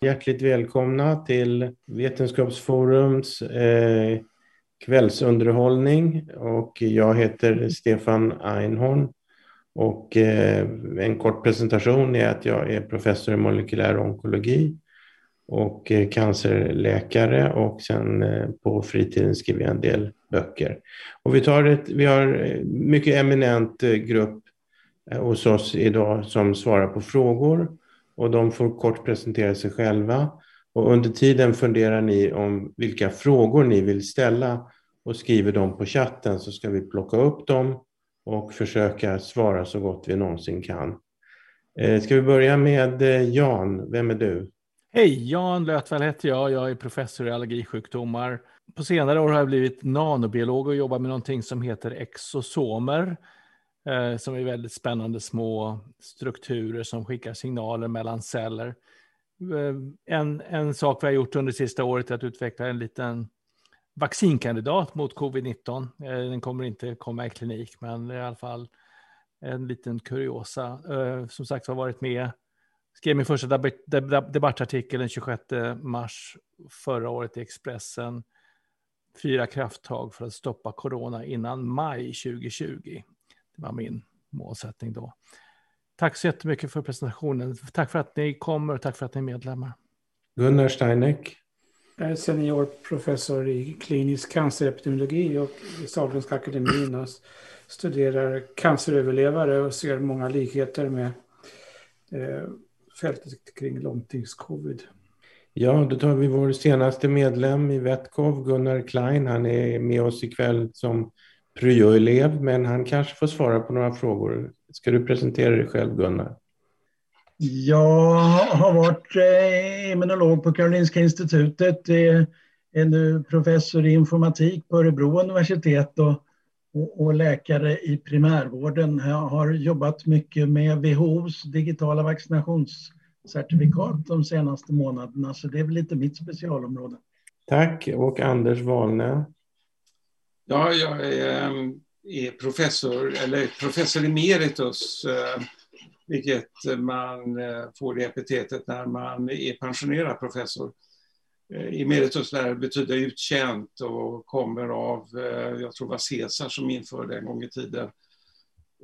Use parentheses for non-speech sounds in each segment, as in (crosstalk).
Hjärtligt välkomna till Vetenskapsforums eh, kvällsunderhållning. Och jag heter Stefan Einhorn. Och eh, en kort presentation är att jag är professor i molekylär onkologi och eh, cancerläkare. Och sen eh, på fritiden skriver jag en del böcker. Och vi, tar ett, vi har eh, mycket eminent eh, grupp eh, hos oss idag som svarar på frågor och de får kort presentera sig själva. Och under tiden funderar ni om vilka frågor ni vill ställa och skriver dem på chatten så ska vi plocka upp dem och försöka svara så gott vi någonsin kan. Eh, ska vi börja med eh, Jan? Vem är du? Hej, Jan Lötvall heter jag. Jag är professor i allergisjukdomar. På senare år har jag blivit nanobiolog och jobbar med någonting som heter exosomer eh, som är väldigt spännande små strukturer som skickar signaler mellan celler. Eh, en, en sak vi har gjort under det sista året är att utveckla en liten vaccinkandidat mot covid-19. Eh, den kommer inte komma i klinik, men i alla fall en liten kuriosa. Eh, som sagt har varit med, skrev min första debattartikel den 26 mars förra året i Expressen. Fyra krafttag för att stoppa corona innan maj 2020. Det var min målsättning då. Tack så jättemycket för presentationen. Tack för att ni kommer och tack för att ni är medlemmar. Gunnar Steineck. Jag är seniorprofessor i klinisk cancerepidemiologi och i Sahlgrenska akademin och studerar canceröverlevare och ser många likheter med eh, fältet kring långtidscovid. Ja, då tar vi vår senaste medlem i Vetkov, Gunnar Klein. Han är med oss ikväll som pryoelev, men han kanske får svara på några frågor. Ska du presentera dig själv, Gunnar? Jag har varit eh, immunolog på Karolinska institutet, är nu professor i informatik på Örebro universitet och, och, läkare i primärvården. Jag har jobbat mycket med WHOs digitala vaccinationscertifikat de senaste månaderna, så det är väl lite mitt specialområde. Tack. Och Anders Wahlne? Ja, jag är, ehm, är professor, eller professor emeritus, eh, vilket man eh, får det epitetet när man är pensionerad professor. Eh, emeritus betyder uttjänt och kommer av, jag tror det var Caesar som införde en gång i tiden,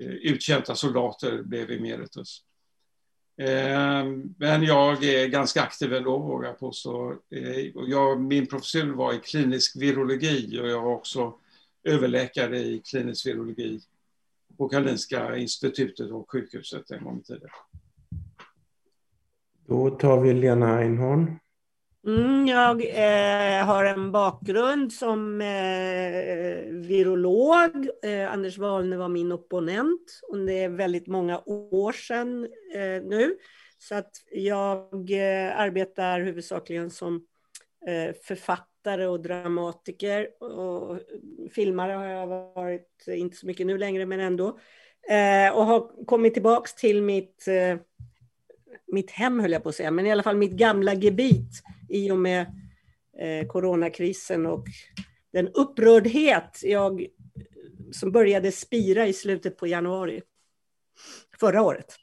Uttjänta soldater blev emeritus. Ehm, men jag är ganska aktiv ändå, vågar jag påstå. Jag, min professur var i klinisk virologi och jag har också överläkare i klinisk virologi på Karolinska institutet och sjukhuset en gång i tiden. Då tar vi Lena Einhorn. Mm, jag eh, har en bakgrund som eh, virolog. Eh, Anders Wahlne var min opponent och det är väldigt många år sedan eh, nu. Så att jag eh, arbetar huvudsakligen som eh, författare författare och dramatiker. Och filmare har jag varit, inte så mycket nu längre, men ändå. Eh, och har kommit tillbaks till mitt, eh, mitt hem, höll jag på att säga, men i alla fall mitt gamla gebit i och med eh, coronakrisen och den upprördhet jag, som började spira i slutet på januari förra året.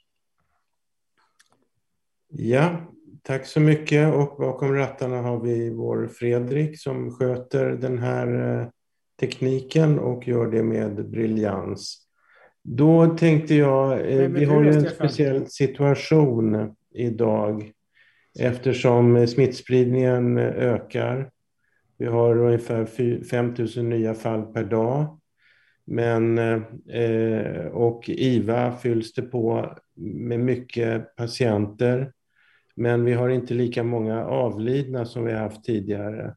Ja, Tack så mycket och bakom rattarna har vi vår Fredrik som sköter den här eh, tekniken och gör det med briljans. Då tänkte jag, eh, vi har ju en speciell situation idag eftersom smittspridningen ökar. Vi har ungefär 5 000 nya fall per dag. Men, eh, och IVA fylls det på med mycket patienter. Men vi har inte lika många avlidna som vi har haft tidigare.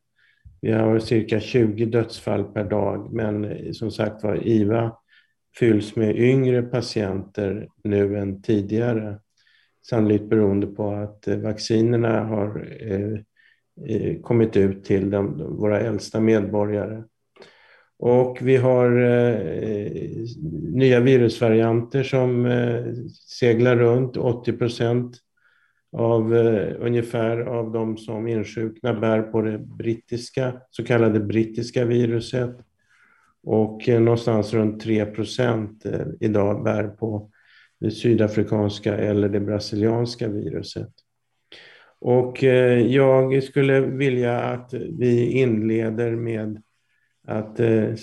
Vi har cirka 20 dödsfall per dag, men som sagt var, IVA fylls med yngre patienter nu än tidigare. Sannolikt beroende på att eh, vaccinerna har eh, eh, kommit ut till de, våra äldsta medborgare. Och vi har eh, nya virusvarianter som eh, seglar runt. 80 procent av eh, ungefär av de som insjuknar bär på det brittiska, så kallade brittiska viruset. Och eh, någonstans runt 3 procent eh, idag bär på det sydafrikanska eller det brasilianska viruset. Och eh, jag skulle vilja att vi inleder med att eh,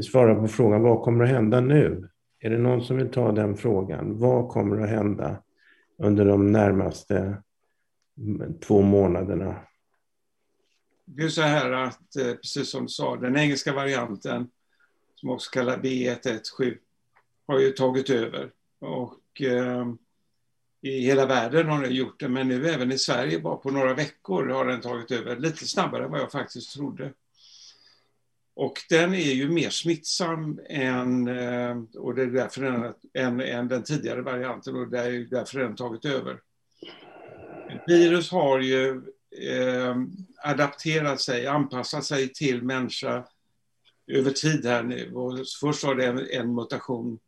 svara på frågan vad kommer att hända nu? Är det någon som vill ta den frågan? Vad kommer att hända under de närmaste mm, två månaderna? Det är så här att, eh, precis som du sa, den engelska varianten, som också kallas B117, har ju tagit över. Och eh, i hela världen har den gjort det, men nu även i Sverige, bara på några veckor har den tagit över lite snabbare än vad jag faktiskt trodde. Och den är ju mer smittsam än, eh, och det är därför den, än, än den tidigare varianten och det är därför den tagit över. Virus har ju eh, adapterat sig, anpassat sig till människa över tid här nu. Och först var det en, en mutation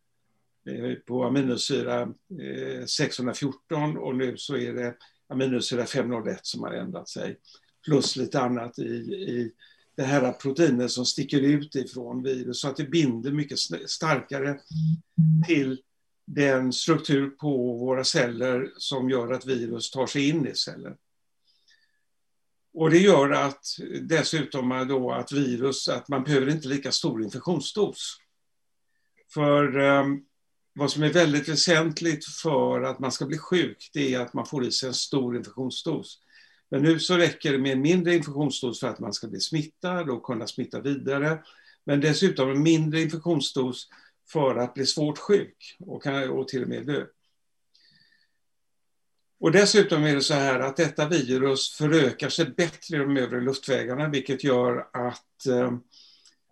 eh, på aminosyra eh, 614 och nu så är det aminosyra 501 som har ändrat sig. Plus lite annat i, i det här proteinet som sticker ut ifrån virus så att det binder mycket starkare till den struktur på våra celler som gör att virus tar sig in i celler. Och det gör att dessutom då att virus, att man behöver inte lika stor infektionsdos. För um, vad som är väldigt väsentligt för att man ska bli sjuk, det är att man får i sig en stor infektionsdos. Men nu så räcker det med mindre infektionsdos för att man ska bli smittad och kunna smitta vidare. Men dessutom en mindre infektionsdos för att bli svårt sjuk och, och till och med dö. Och dessutom är det så här att detta virus förökar sig bättre i de övre luftvägarna vilket gör att eh,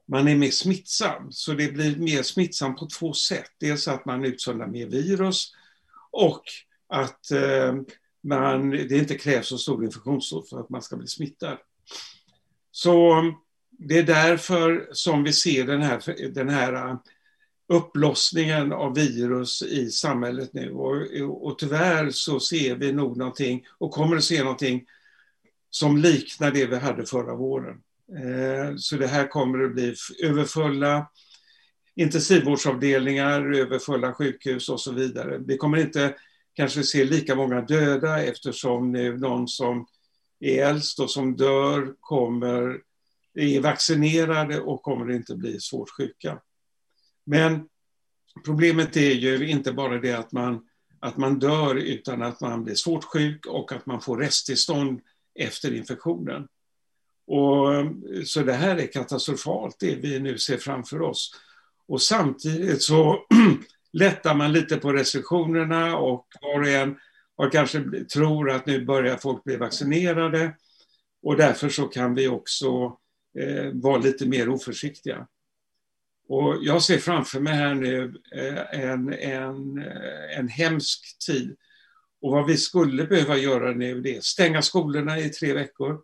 man är mer smittsam. Så det blir mer smittsam på två sätt. Dels att man utsöndrar mer virus och att eh, man, det inte krävs så stor infektionsdos för att man ska bli smittad. Så det är därför som vi ser den här, den här upplossningen av virus i samhället nu. Och, och tyvärr så ser vi nog någonting, och kommer att se någonting, som liknar det vi hade förra våren. Eh, så det här kommer att bli överfulla intensivvårdsavdelningar, överfulla sjukhus och så vidare. Vi kommer inte kanske se lika många döda eftersom nu någon som är äldst och som dör kommer, är vaccinerade och kommer inte bli svårt sjuka. Men problemet är ju inte bara det att man, att man dör utan att man blir svårt sjuk och att man får resttillstånd efter infektionen. Och, så det här är katastrofalt, det vi nu ser framför oss. Och samtidigt så (clears throat) lättar man lite på restriktionerna och var och en har kanske tror att nu börjar folk bli vaccinerade och därför så kan vi också eh, vara lite mer oförsiktiga. Och jag ser framför mig här nu eh, en, en, eh, en hemsk tid. Och vad vi skulle behöva göra nu det är stänga skolorna i tre veckor.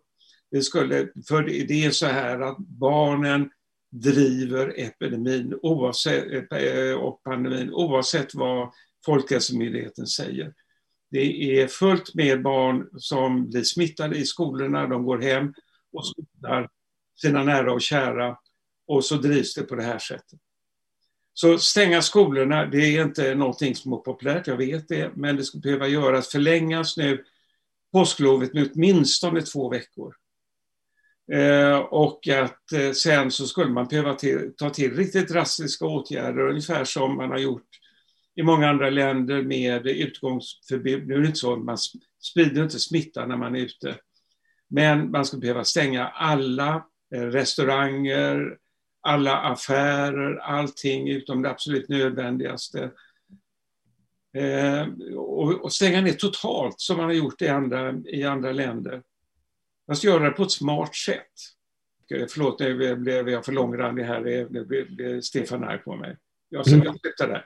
Vi skulle, för det är så här att barnen driver epidemin oavsett, eh, och pandemin oavsett vad Folkhälsomyndigheten säger. Det är fullt med barn som blir smittade i skolorna, de går hem och smittar sina nära och kära och så drivs det på det här sättet. Så stänga skolorna, det är inte någonting som är populärt, jag vet det, men det skulle behöva göras, förlängas nu påsklovet med åtminstone två veckor. Eh, och att eh, sen så skulle man behöva till, ta till riktigt drastiska åtgärder, ungefär som man har gjort i många andra länder med utgångsförbud. Nu är det inte så, man sprider inte smitta när man är ute. Men man skulle behöva stänga alla eh, restauranger, alla affärer, allting utom det absolut nödvändigaste. Och, och, stänga ner totalt som man har gjort i andra, i andra länder. Fast göra det på ett smart sätt. Förlåt, nu blev jag för långrandig här. Nu blev Stefan arg på mig. Jag, mm. jag slutar där.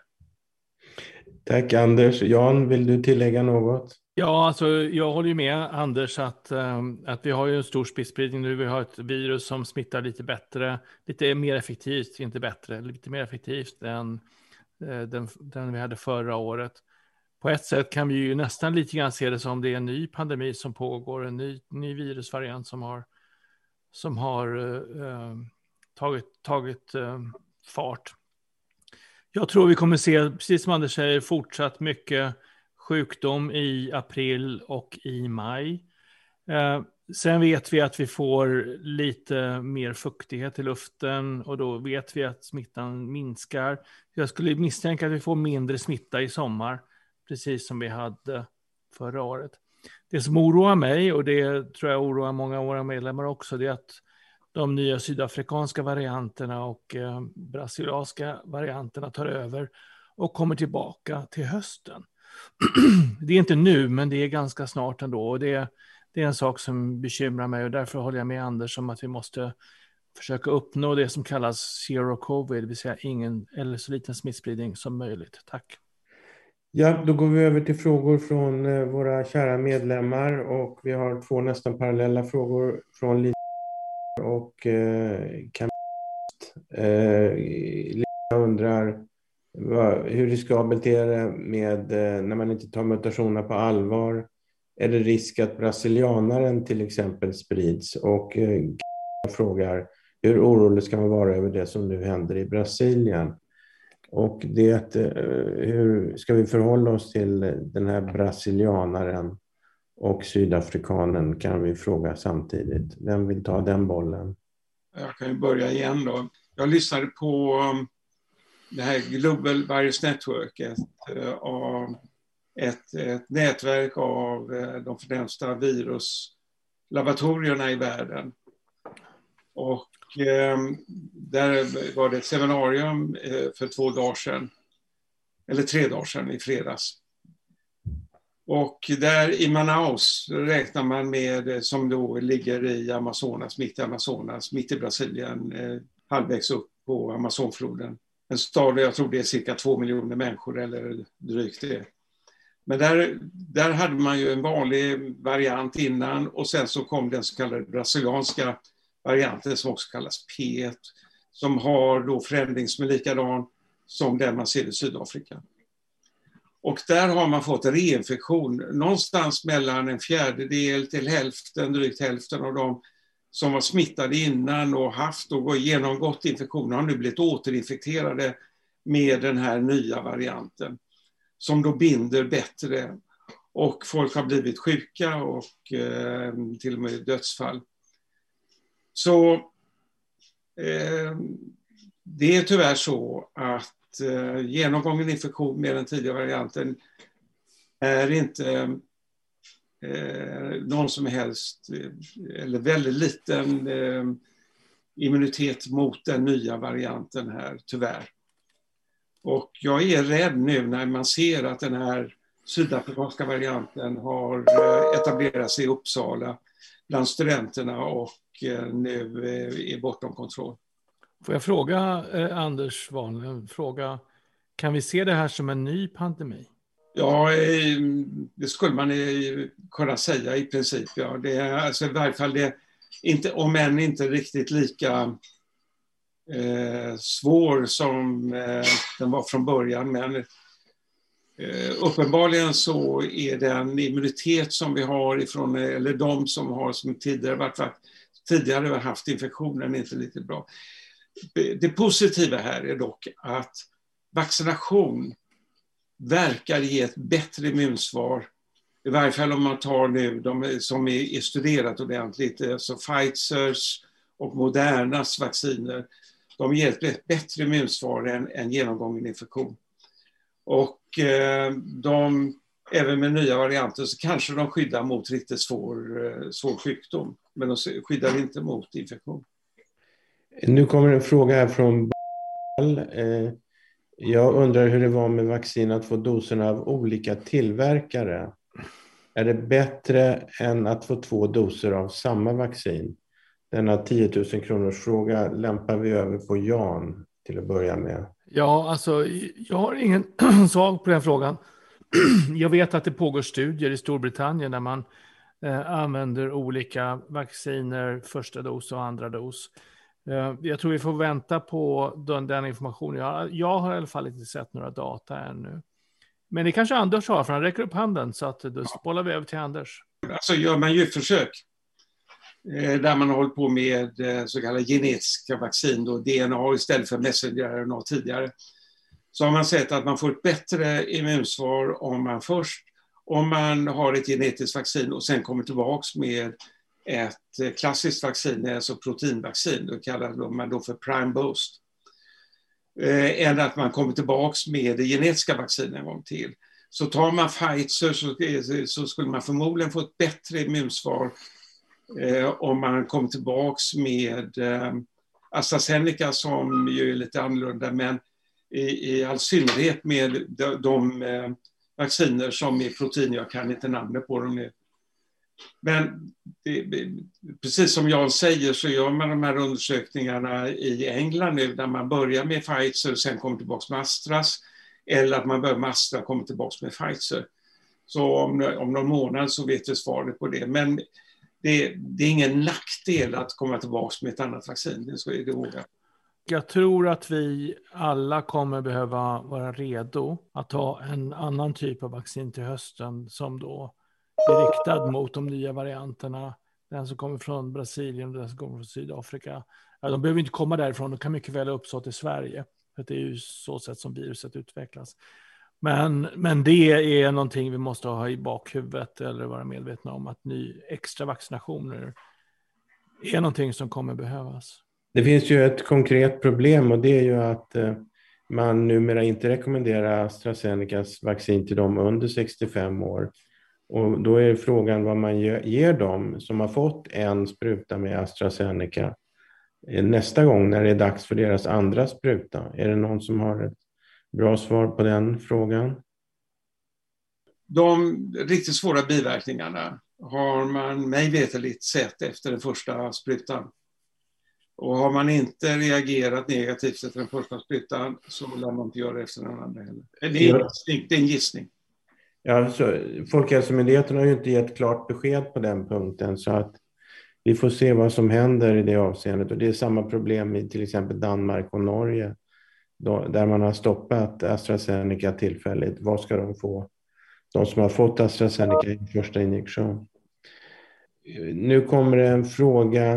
Tack Anders. Jan, vill du tillägga något? Ja, alltså, jag håller ju med Anders att, um, att vi har ju en stor smittspridning nu. Vi har ett virus som smittar lite bättre, lite mer effektivt, inte bättre, lite mer effektivt än uh, den, den vi hade förra året på ett sätt kan vi ju nästan lite grann se det som det är en ny pandemi som pågår, en ny, ny virusvariant som har, som har eh, eh, tagit, tagit eh, fart. Jag tror vi kommer se, precis som Anders säger, fortsatt mycket sjukdom i april och i maj. Eh, sen vet vi att vi får lite mer fuktighet i luften och då vet vi att smittan minskar. Jag skulle misstänka att vi får mindre smitta i sommar, precis som vi hade förra året. Det som oroar mig, och det tror jag oroar många av våra medlemmar också, det är att de nya sydafrikanska varianterna och eh, brasilianska varianterna tar över och kommer tillbaka till hösten. (clears throat) det är inte nu, men det är ganska snart ändå. Och det, det är en sak som bekymrar mig och därför håller jag med Anders om att vi måste försöka uppnå det som kallas zero covid, det vill säga ingen eller så liten smittspridning som möjligt. Tack. Ja, då går vi över till frågor från eh, våra kära medlemmar och vi har två nästan parallella frågor från Lisa och eh, eh, Lisa undrar hur riskabelt är det med eh, när man inte tar mutationerna på allvar? Är det risk att brasilianaren till exempel sprids? Och eh, frågar hur orolig ska man vara över det som nu händer i Brasilien? Och det, eh, hur ska vi förhålla oss till den här brasilianaren och sydafrikanen kan vi fråga samtidigt. Vem vill ta den bollen? Jag kan ju börja igen då. Jag lyssnade på um, det här Global Virus Network, ett, eh, ett, ett nätverk av eh, de främsta viruslaboratorierna i världen. Och eh, där var det ett seminarium eh, för två dagar sedan, eller tre dagar sedan i fredags. Och där i Manaus räknar man med, eh, som då ligger i Amazonas, mitt i Amazonas, mitt i Brasilien, eh, halvvägs upp på Amazonfloden. En stad, jag tror det är cirka två miljoner människor eller drygt det. Men där, där hade man ju en vanlig variant innan och sen så kom den så kallade brasilianska varianten som också kallas P1, som har då förändring som är likadan som den man ser i Sydafrika. Och där har man fått en reinfektion. Någonstans mellan en fjärdedel till hälften, drygt hälften av dem som var smittade innan och haft och genomgått infektionen har nu blivit återinfekterade med den här nya varianten. Som då binder bättre och folk har blivit sjuka och eh, till och med dödsfall. Så eh, det är tyvärr så att eh, genomgången infektion med den tidiga varianten är inte eh, någon som helst, eh, eller väldigt liten eh, immunitet mot den nya varianten här, tyvärr. Och jag är rädd nu när man ser att den här sydafrikanska varianten har eh, etablerat sig i Uppsala bland studenterna och eh, nu är bortom kontroll. Får jag fråga eh, Anders Wahlgren, fråga, kan vi se det här som en ny pandemi? Ja, det skulle man kunna säga i princip. Ja. Det är alltså i varje fall det, inte, om än inte riktigt lika eh, svår som eh, den var från början. Men eh, uppenbarligen så är den immunitet som vi har ifrån, eller de som har som tidigare, varit, tidigare haft infektionen inte riktigt bra. Det positiva här är dock att vaccination verkar ge ett bättre immunsvar. I varje fall om man tar nu de som är studerat ordentligt, eh, alltså Pfizers och Modernas vacciner. De ger ett bättre immunsvar än, än genomgången infektion. Och eh, de, även med nya varianter så kanske de skyddar mot riktigt svår, eh, svår sjukdom. Men de skyddar inte mot infektion. Nu kommer en fråga här från eh, Jag undrar hur det var med vaccin att få doserna av olika tillverkare. Är det bättre än att få två doser av samma vaccin? Denna 10 000 kronors fråga lämpar vi över på Jan till att börja med. Ja, alltså jag har ingen (clears throat) svar på den frågan. (clears throat) Jag vet att det pågår studier i Storbritannien där man eh, använder olika vacciner, första dos och andra dos. Eh, jag tror vi får vänta på den, den informationen. Jag, jag har i alla fall inte sett några data ännu. Men det kanske Anders har, för han räcker upp handen, så att då bollar vi över till Anders. Alltså gör man djurförsök, Eh, där man har hållit på med eh, så kallade genetiska vaccin, då DNA istället för messenger-RNA tidigare, så har man sett att man får ett bättre immunsvar om man först om man har ett genetiskt vaccin och sen kommer tillbaks med ett eh, klassiskt vaccin, alltså proteinvaccin, Då kallar man då för prime boost. Eh, än att man kommer tillbaks med det genetiska vaccinet en gång till. Så tar man Pfizer så, så skulle man förmodligen få ett bättre immunsvar eh, om man kommer tillbaks med eh, AstraZeneca som ju är lite annorlunda, men i, i all synnerhet med de, de eh, vacciner som är protein, jag kan inte namnet på dem nu. Men det, precis som Jan säger så gör man de här undersökningarna i England nu där man börjar med Pfizer och sen kommer tillbaka med Astras. Eller att man börjar med Astra och kommer tillbaka med Pfizer. Så om, om någon månad så vet vi svaret på det. Men det, det är ingen nackdel att komma tillbaka med ett annat vaccin, det, ska, det våga. jag tror att vi alla kommer behöva vara redo att ta en annan typ av vaccin till hösten som då är riktad mot de nya varianterna. Den som kommer från Brasilien och den som kommer från Sydafrika. Ja, de behöver inte komma därifrån, de kan mycket väl ha uppstått i Sverige. För det är ju så sätt som viruset utvecklas. Men, men det är någonting vi måste ha i bakhuvudet eller vara medvetna om att ny extra vaccinationer är någonting som kommer behövas. Det finns ju ett konkret problem och det är ju att eh, man numera inte rekommenderar AstraZenecas vaccin till dem under 65 år. Och då är frågan vad man ger dem som har fått en spruta med AstraZeneca eh, nästa gång när det är dags för deras andra spruta. Är det någon som har ett bra svar på den frågan? De riktigt svåra biverkningarna har man mig veterligt sett efter den första sprutan. Och har man inte reagerat negativt efter den första sprutan så lär man inte göra det efter den andra heller. Det är en gissning. Det är en gissning. Ja, så Folkhälsomyndigheten har ju inte gett klart besked på den punkten så att vi får se vad som händer i det avseendet. Och det är samma problem i till exempel Danmark och Norge då, där man har stoppat AstraZeneca tillfälligt. Vad ska de få? De som har fått AstraZeneca i första injektion. Nu kommer det en fråga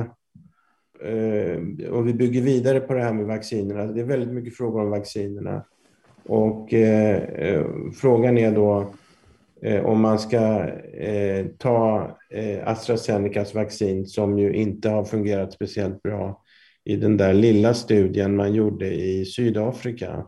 eh, och vi bygger vidare på det här med vaccinerna. Det är väldigt mycket frågor om vaccinerna. Och eh, frågan är då eh, om man ska eh, ta eh, AstraZenecas vaccin som ju inte har fungerat speciellt bra i den där lilla studien man gjorde i Sydafrika.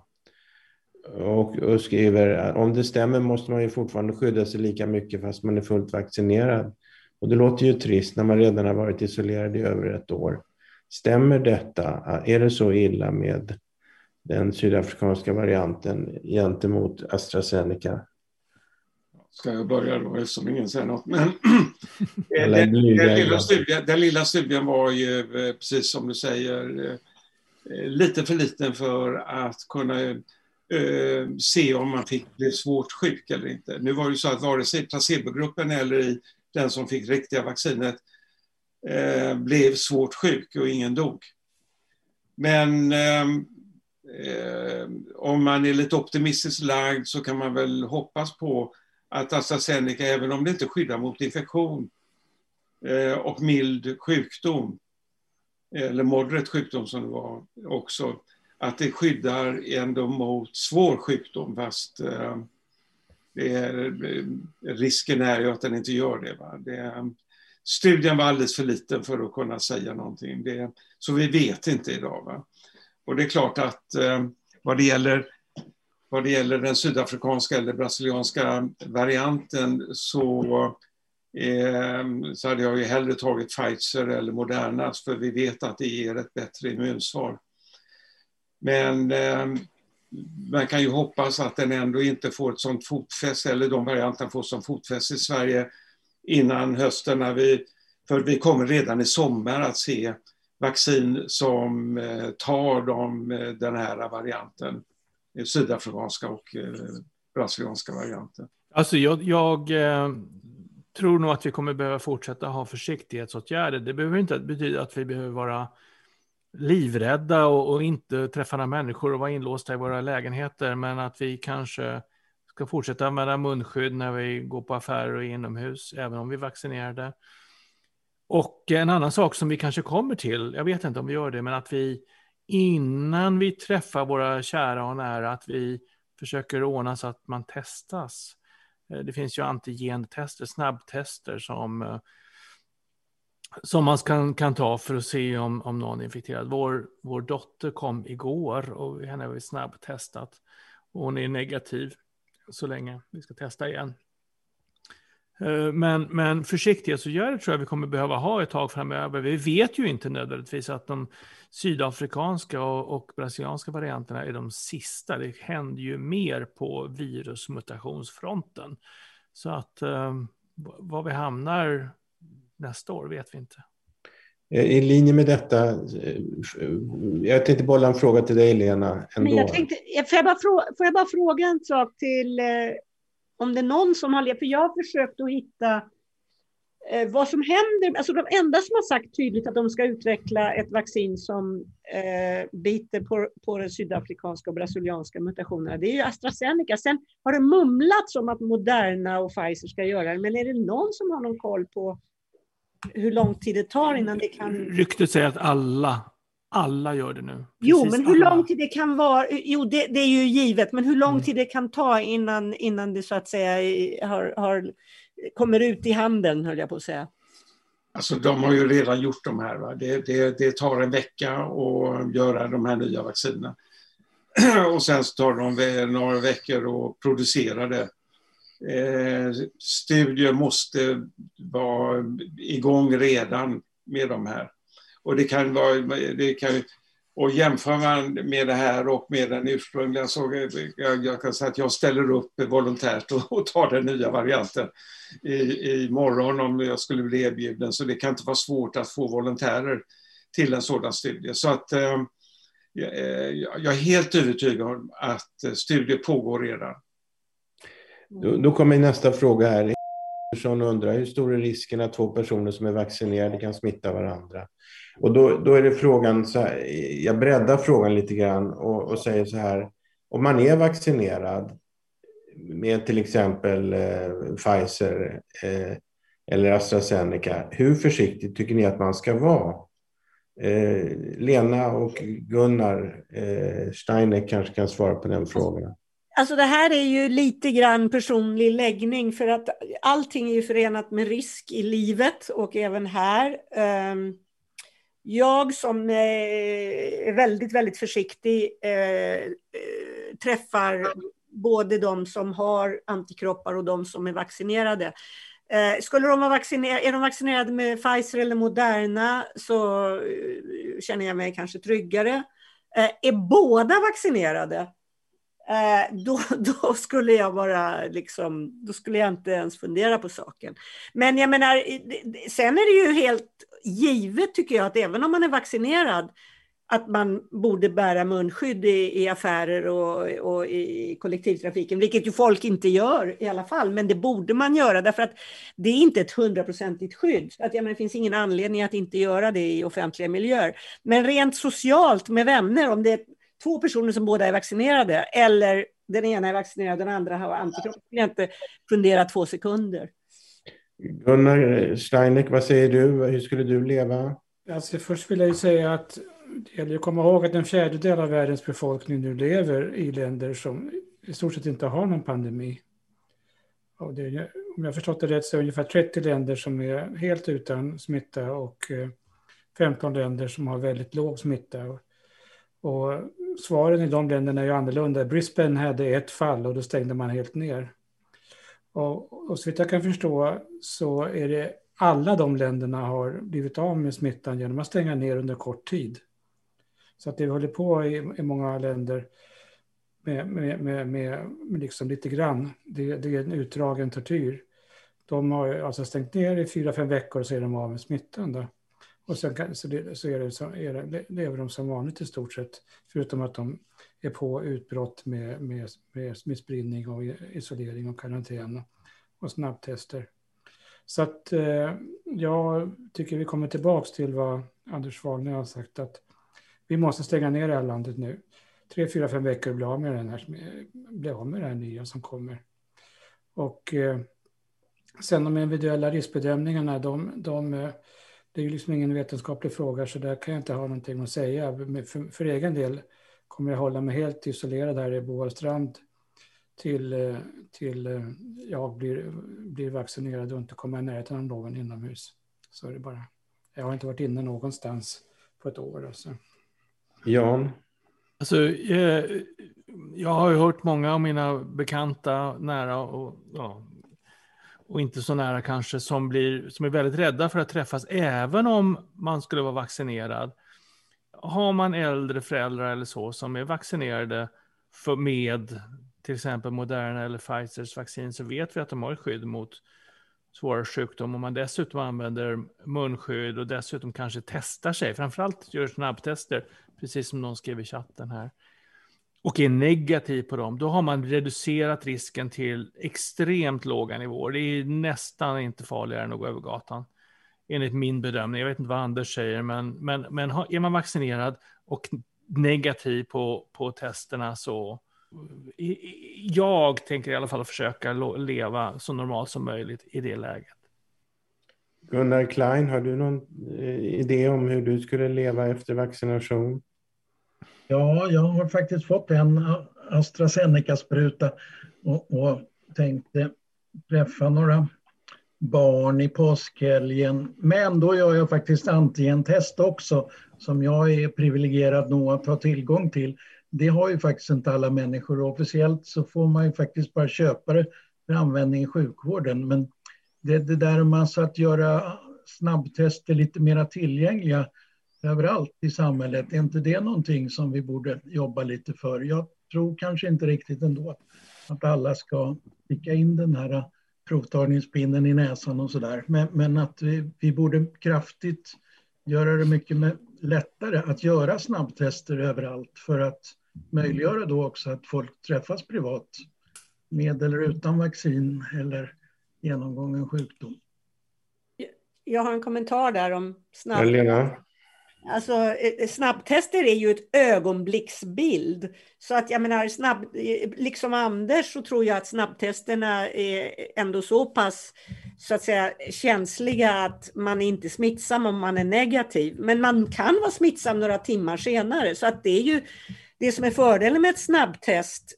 Och, och skriver om det stämmer måste man ju fortfarande skydda sig lika mycket fast man är fullt vaccinerad. Och det låter ju trist när man redan har varit isolerad i över ett år. Stämmer detta? Är det så illa med den sydafrikanska varianten gentemot AstraZeneca? Ska jag börja då eftersom ingen säger något? Men, (clears throat) (laughs) den, den, lilla studien, den lilla studien var ju, eh, precis som du säger, eh, lite för liten för att kunna eh, se om man fick bli svårt sjuk eller inte. Nu var det ju så att vare sig placebogruppen eller i den som fick riktiga vaccinet eh, blev svårt sjuk och ingen dog. Men ehm, eh, om man är lite optimistiskt lagd så kan man väl hoppas på att AstraZeneca, även om det inte skyddar mot infektion eh, och mild sjukdom, eller moderat sjukdom som det var också, att det skyddar ändå mot svår sjukdom fast eh, är, eh, risken är ju att den inte gör det. Va? det studien var alldeles för liten för att kunna säga någonting. Det, så vi vet inte idag. Va? Och det är klart att vad, det gäller, vad det gäller den sydafrikanska eller brasilianska varianten så, eh, så hade jag ju hellre tagit Pfizer eller Moderna för vi vet att det ger ett bättre immunsvar. Men eh, man kan ju hoppas att den ändå inte får ett sånt fotfäste, eller de varianterna får som fotfäste i Sverige innan hösten. När vi, för vi kommer redan i sommar att se vaccin som eh, tar de, eh, den här varianten, Eh, sydafrikanska och eh, brasilianska varianten. Alltså jag, jag eh, tror nog att vi kommer behöva fortsätta ha försiktighetsåtgärder. Det behöver inte betyda att vi behöver vara livrädda och, och, inte träffa några människor och vara inlåsta i våra lägenheter, men att vi kanske ska fortsätta använda munskydd när vi går på affärer och inomhus, även om vi är vaccinerade. Och en annan sak som vi kanske kommer till, jag vet inte om vi gör det, men att vi innan vi träffar våra kära och nära, att vi försöker ordna så att man testas. Eh, det finns ju antigentester, snabbtester som, eh, som man kan, kan ta för att se om, om någon är infekterad. Vår, vår dotter kom igår och henne har vi snabbtestat. Och hon är negativ så länge. Vi ska testa igen. Eh, men, men försiktighetsåtgärder tror jag vi kommer behöva ha ett tag framöver. Vi vet ju inte nödvändigtvis att de sydafrikanska och, och brasilianska varianterna är de sista. Det händer ju mer på virusmutationsfronten. Så att eh, var vi hamnar nästa år vet vi inte. Eh, I linje med detta, eh, jag tänkte bolla en fråga till dig Lena. Ändå. Men jag tänkte, får, jag bara fråga, får jag bara fråga en sak till om det är någon som har, levt, för jag har försökt att hitta eh, vad som händer. Alltså de enda som har sagt tydligt att de ska utveckla ett vaccin som eh, biter på, på den sydafrikanska och brasilianska mutationerna, det är ju AstraZeneca. Sen har det mumlats om att Moderna och Pfizer ska göra det, men är det någon som har någon koll på hur lång tid det tar innan det kan... Ryktet säger att alla alla gör det nu. Precis jo, men hur alla. lång tid det kan vara, jo det, det, är ju givet, men hur lång mm. tid det kan ta innan, innan det så att säga har, har, kommer ut i handeln, höll jag på att säga. Alltså de har ju redan gjort de här. Va? Det, det, det tar en vecka att göra de här nya vaccinerna. (clears throat) Och sen tar de några veckor att producera det. Eh, studier måste vara igång redan med de här. Och det kan vara, det kan, och jämför man med det här och med den ursprungliga så jag, jag kan säga att jag ställer upp volontärt och, och tar den nya varianten i, i morgon om jag skulle bli erbjuden. Så det kan inte vara svårt att få volontärer till en sådan studie. Så att eh, jag eh, är helt övertygad om att eh, studier pågår redan. Då, då kommer nästa fråga här. Andersson undrar hur stor är risken att två personer som är vaccinerade kan smitta varandra? Och då, då är det frågan, så här, jag breddar frågan lite grann och, och säger så här, om man är vaccinerad med till exempel eh, Pfizer eh, eller AstraZeneca, hur försiktig tycker ni att man ska vara? Eh, Lena och Gunnar eh, Steiner kanske kan svara på den frågan. Alltså det här är ju lite grann personlig läggning för att allting är ju förenat med risk i livet och även här. Ehm, jag som eh, är väldigt, väldigt försiktig eh, träffar både de som har antikroppar och de som är vaccinerade. Eh, skulle de vara vaccinerade, är de vaccinerade med Pfizer eller Moderna så känner jag mig kanske tryggare. Är båda vaccinerade Eh, då, (laughs) då, skulle jag vara liksom, då skulle jag inte ens fundera på saken. Men jag menar, sen är det ju helt givet tycker jag att även om man är vaccinerad att man borde bära munskydd i, i affärer och, och, i kollektivtrafiken, vilket ju folk inte gör i alla fall, men det borde man göra därför att det är inte ett hundraprocentigt skydd. Att, ja, men det finns ingen anledning att inte göra det i offentliga miljöer. Men rent socialt med vänner, om det är två personer som båda är vaccinerade eller den ena är vaccinerad och den andra har antikroppar, jag inte fundera två sekunder. Gunnar Steineck, vad säger du? Hur skulle du leva? Alltså, först vill jag säga att det gäller att komma ihåg att en fjärdedel av världens befolkning nu lever i länder som i stort sett inte har någon pandemi. Och det är, om jag förstått det rätt så är det ungefär 30 länder som är helt utan smitta och 15 eh, länder som har väldigt låg smitta. Och svaren i de länderna är ju annorlunda. Brisbane hade ett fall och då stängde man helt ner. Och, och så vitt jag kan förstå så är det alla de länderna har blivit av med smittan genom att stänga ner under kort tid. Så att det vi håller på i, i många länder med, med, med, med, liksom lite grann, det, det, är en utdragen tortyr. De har alltså stängt ner i fyra, fem veckor och så är de av med smittan. Då. Och sen kan, så, det, så är det, så är det, lever de som vanligt i stort sett, förutom att de är på utbrott med, med, med smittspridning och isolering och karantän och snabbtester. Så att eh, jag tycker vi kommer tillbaka till vad Anders Wagner har sagt att vi måste stänga ner det här landet nu. Tre, fyra, fem veckor bli av med, den här, bli av med det här nya som kommer. Och eh, sen de individuella riskbedömningarna, de, de, eh, det är ju liksom ingen vetenskaplig fråga så där kan jag inte ha någonting att säga. För, för egen del kommer jag hålla mig helt isolerad här i Boastrand till, till eh, jag blir, blir vaccinerad och inte kommer i närheten av någon inomhus. Så är det bara. Jag har inte varit inne någonstans på ett år. Alltså. Jan? Alltså, eh, jag har ju hört många av mina bekanta nära och, ja, och inte så nära kanske som, blir, som är väldigt rädda för att träffas även om man skulle vara vaccinerad. Har man äldre föräldrar eller så som är vaccinerade för med till exempel Moderna eller Pfizers vaccin så vet vi att de har ett skydd mot svåra sjukdomar. Om man dessutom använder munskydd och dessutom kanske testar sig, framförallt gör snabbtester, precis som någon skrev i chatten här, och är negativ på dem, då har man reducerat risken till extremt låga nivåer. Det är nästan inte farligare än att gå över gatan, enligt min bedömning. Jag vet inte vad Anders säger, men, men, men är man vaccinerad och negativ på, på testerna så jag tänker i alla fall försöka leva så normalt som möjligt i det läget. Gunnar Klein, har du någon eh, idé om hur du skulle leva efter vaccination? Ja, jag har faktiskt fått en AstraZeneca-spruta och, och tänkte träffa några barn i påskhelgen. Men då gör jag faktiskt antigentest också som jag är privilegierad nog att ha tillgång till. Det har ju faktiskt inte alla människor officiellt så får man ju faktiskt bara köpa det för användning i sjukvården. Men det, det där med alltså att göra snabbtester lite mer tillgängliga överallt i samhället, är inte det någonting som vi borde jobba lite för? Jag tror kanske inte riktigt ändå att alla ska sticka in den här provtagningspinnen i näsan och sådär. Men, men att vi, vi borde kraftigt göra det mycket lättare att göra snabbtester överallt för att möjliggöra då också att folk träffas privat med eller utan vaccin eller genomgången sjukdom. Jag har en kommentar där om snabb... Lena? Alltså, eh, eh, snabbtester är ju ett ögonblicksbild. Så att jag menar, snabb, eh, liksom Anders så tror jag att snabbtesterna är ändå så pass så att säga, känsliga att man är inte är smittsam om man är negativ. Men man kan vara smittsam några timmar senare. Så att det är ju det som är fördelen med ett snabbtest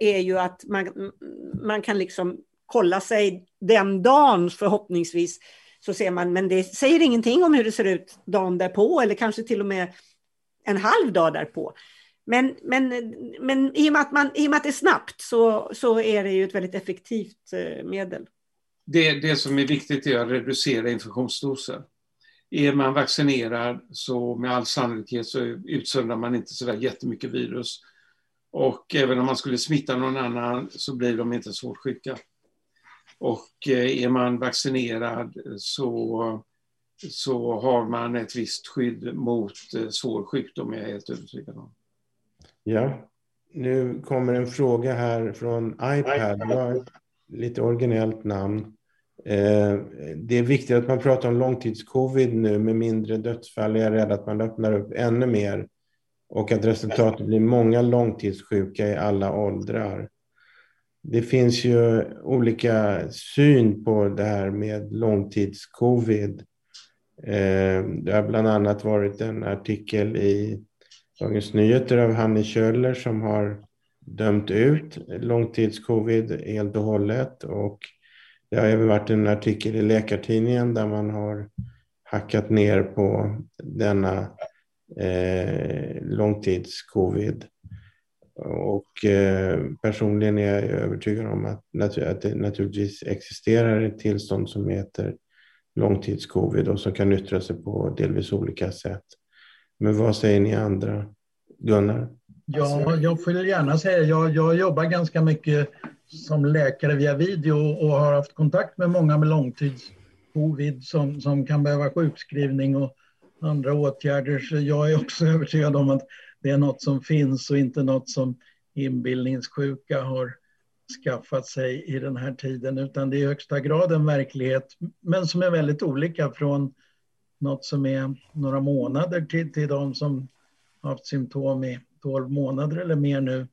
är ju att man, man kan liksom kolla sig den dagen förhoppningsvis så ser man, men det säger ingenting om hur det ser ut dagen därpå eller kanske till och med en halv dag därpå. Men, men, men i, och med att man, i och med att det är snabbt så, så är det ju ett väldigt effektivt eh, medel. Det, det som är viktigt är att reducera infektionsdosen. Är man vaccinerad så med all sannolikhet så utsöndrar man inte så där jättemycket virus. Och även om man skulle smitta någon annan så blir de inte svårt sjuka. Och eh, är man vaccinerad så, så har man ett visst skydd mot eh, svår sjukdom, är jag helt övertygad om. Ja, nu kommer en fråga här från iPad. Det var ett lite originellt namn. Eh, det är viktigt att man pratar om långtidscovid nu med mindre dödsfall. Jag är rädd att man öppnar upp ännu mer och att resultatet blir många långtidssjuka i alla åldrar. Det finns ju olika syn på det här med långtidscovid. Eh, det har bland annat varit en artikel i Dagens Nyheter av Hanni Kjöller som har dömt ut långtidscovid helt och hållet och det har även varit en artikel i Läkartidningen där man har hackat ner på denna eh, långtidscovid. Och eh, personligen är jag övertygad om att, att det naturligtvis existerar ett tillstånd som heter långtidscovid och som kan yttra sig på delvis olika sätt. Men vad säger ni andra? Gunnar? Ja, jag får gärna säga, jag, jag jobbar ganska mycket som läkare via video och har haft kontakt med många med långtidscovid som, som kan behöva sjukskrivning och andra åtgärder. Så jag är också övertygad om att det är något som finns och inte något som inbildningssjuka har skaffat sig i den här tiden, utan det är i högsta grad en verklighet, men som är väldigt olika från något som är några månader till, till de som haft symptom i 12 månader eller mer nu.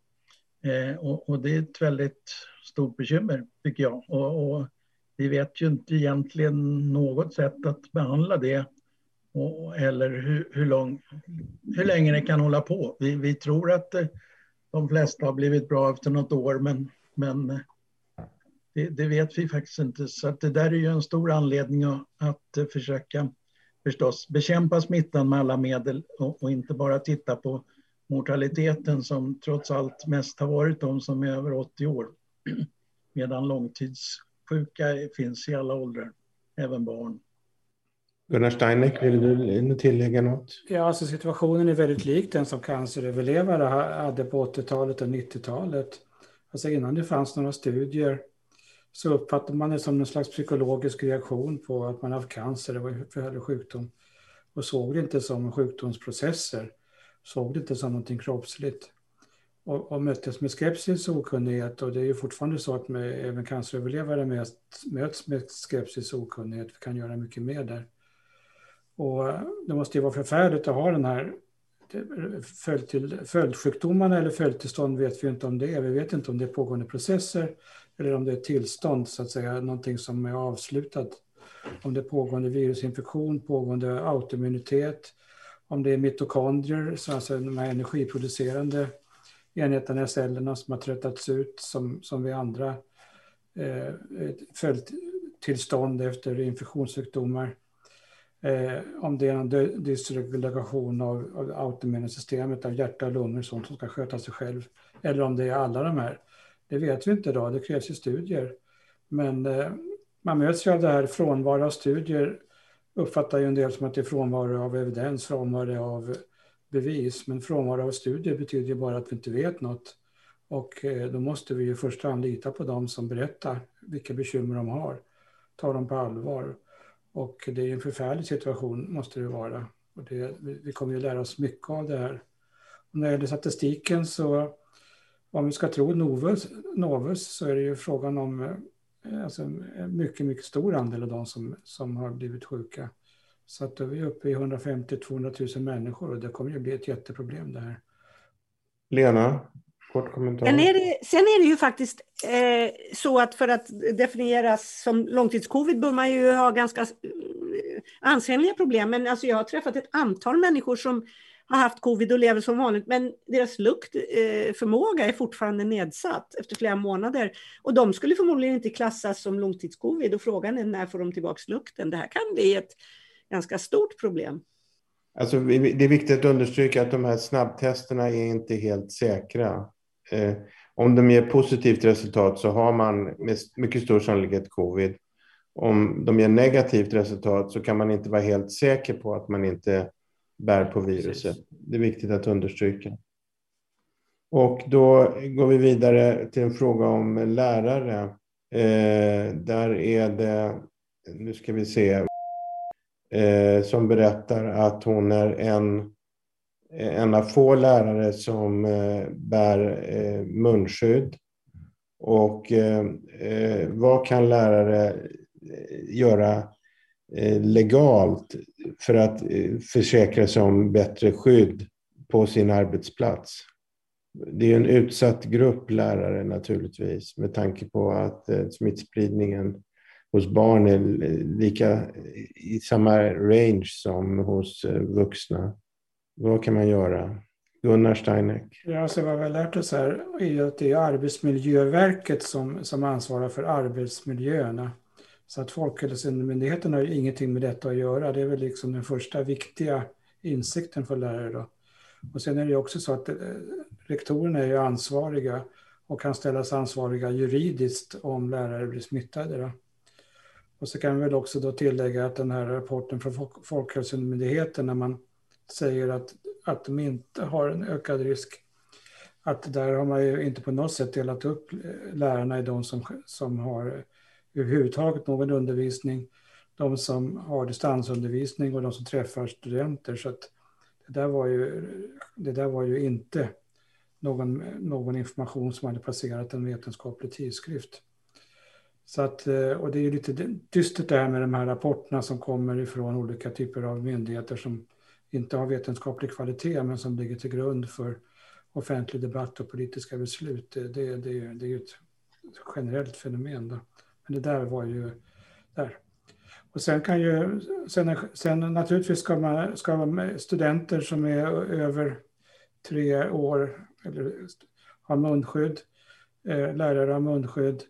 Eh, och, och, det är ett väldigt stort bekymmer, tycker jag. Och, och, vi vet ju inte egentligen något sätt att behandla det och, eller hur, hur, lång, hur länge det kan hålla på. Vi, vi tror att eh, de flesta har blivit bra efter något år, men men eh, det, det, vet vi faktiskt inte. Så att det där är ju en stor anledning att, att eh, försöka förstås bekämpa smittan med alla medel och, och, inte bara titta på mortaliteten som trots allt mest har varit de som är över 80 år. (clears throat) Medan långtidssjuka finns i alla åldrar, även barn. Gunnar Steineck, vill du tillägga något? Ja, alltså situationen är väldigt lik den som canceröverlevare hade på 80-talet och 90-talet. Alltså innan det fanns några studier så uppfattade man det som en slags psykologisk reaktion på att man haft cancer Det var eller sjukdom. Och såg det inte som sjukdomsprocesser, såg det inte som någonting kroppsligt. Och, och möttes med skepsis och okunnighet och det är ju fortfarande så att med, även canceröverlevare möts med skepsis och okunnighet. Vi kan göra mycket mer där. Och det måste ju vara förfärligt att ha den här följd följdsjukdomarna eller följdtillstånd vet vi inte om det är. Vi vet inte om det är pågående processer eller om det är tillstånd, så att säga, någonting som är avslutat. Om det är pågående virusinfektion, pågående autoimmunitet, om det är mitokondrier, så alltså de här energiproducerande enheterna i cellerna som har tröttats ut som, som vid andra eh, följdtillstånd efter infektionssjukdomar. Eh, om det är en dysregulation av, av autoimmunsystemet, av hjärta och lungor, sånt som ska sköta sig själv. Eller om det är alla de här. Det vet vi inte idag, det krävs ju studier. Men eh, man möts ju av det här frånvaro av studier uppfattar ju en del som att det är frånvaro av evidens, frånvaro av bevis. Men frånvaro av studier betyder ju bara att vi inte vet något. Och eh, då måste vi i första hand lita på dem som berättar vilka bekymmer de har. Ta dem på allvar. Och det är en förfärlig situation, måste det vara. Och det, vi kommer ju lära oss mycket av det här. Och när det gäller statistiken så, om vi ska tro Novus, Novus så är det ju frågan om eh, alltså, en mycket, mycket stor andel av de som, som har blivit sjuka. Så att då är vi uppe i 150-200 000 människor och det kommer ju bli ett jätteproblem det här. Lena, kort kommentar. Sen är det, sen är det ju faktiskt eh, så att för att definieras som långtidscovid bör man ju ha ganska eh, ansenliga problem. Men alltså jag har träffat ett antal människor som har haft covid och lever som vanligt, men deras luktförmåga eh, är fortfarande nedsatt efter flera månader. Och de skulle förmodligen inte klassas som långtidscovid och frågan är när får de tillbaka lukten? Det här kan bli ett ganska stort problem. Alltså, det är viktigt att understryka att de här snabbtesterna är inte helt säkra. Eh, om de ger positivt resultat så har man med mycket stor sannolikhet covid. Om de ger negativt resultat så kan man inte vara helt säker på att man inte bär på viruset. Det är viktigt att understryka. Och då går vi vidare till en fråga om lärare. Eh, där är det, nu ska vi se, eh, som berättar att hon är en Eh, en av få lärare som eh, bär eh, munskydd. Och vad kan lärare göra legalt för att försäkra sig om bättre skydd på sin arbetsplats? Det är en utsatt grupp lärare naturligtvis med tanke på att smittspridningen hos barn är lika i samma range som hos vuxna. Vad kan man göra? Gunnar Steineck? Ja, alltså vad vi har lärt oss här är att det är Arbetsmiljöverket som, som ansvarar för arbetsmiljöerna. Så att Folkhälsomyndigheten har ju ingenting med detta att göra. Det är väl liksom den första viktiga insikten för lärare. Då. Och sen är det också så att eh, rektorerna är ju ansvariga och kan ställas ansvariga juridiskt om lärare blir smittade. Då. Och så kan vi väl också då tillägga att den här rapporten från Folkhälsomyndigheten när man säger att, att de inte har en ökad risk. Att där har man ju inte på något sätt delat upp eh, lärarna i de som, som har överhuvudtaget någon undervisning, de som har distansundervisning och de som träffar studenter. Så att det, där var ju, det där var ju inte någon, någon information som hade passerat en vetenskaplig tidskrift. Så att, eh, och det är ju lite dystert det här med de här rapporterna som kommer ifrån olika typer av myndigheter som inte har vetenskaplig kvalitet men som ligger till grund för offentlig debatt och politiska beslut. Det, det, det, det är ju ett generellt fenomen. Då. Men det där var ju där. Och sen kan ju, sen, sen naturligtvis ska, man, ska studenter som är över tre år eller har munskydd eh, lärare har munskydd,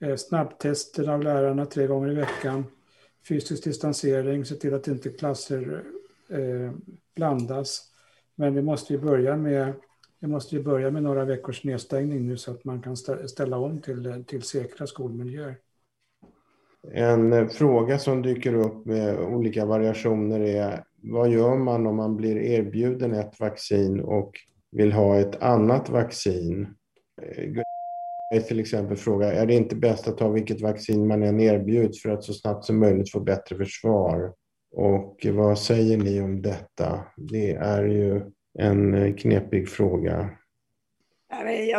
eh, snabbtester av lärarna tre gånger i veckan, fysisk distansering, se till att inte klasser eh, blandas. Men vi måste ju börja med vi måste ju börja med några veckors nedstängning nu så att man kan ställa om till, eh, till säkra skolmiljöer. En eh, fråga som dyker upp med olika variationer är vad gör man om man blir erbjuden ett vaccin och vill ha ett annat vaccin? Eh, till exempel fråga, är det inte bäst att ta vilket vaccin man än erbjuds för att så snabbt som möjligt få bättre försvar? Och vad säger ni om detta? Det är ju en eh, knepig fråga.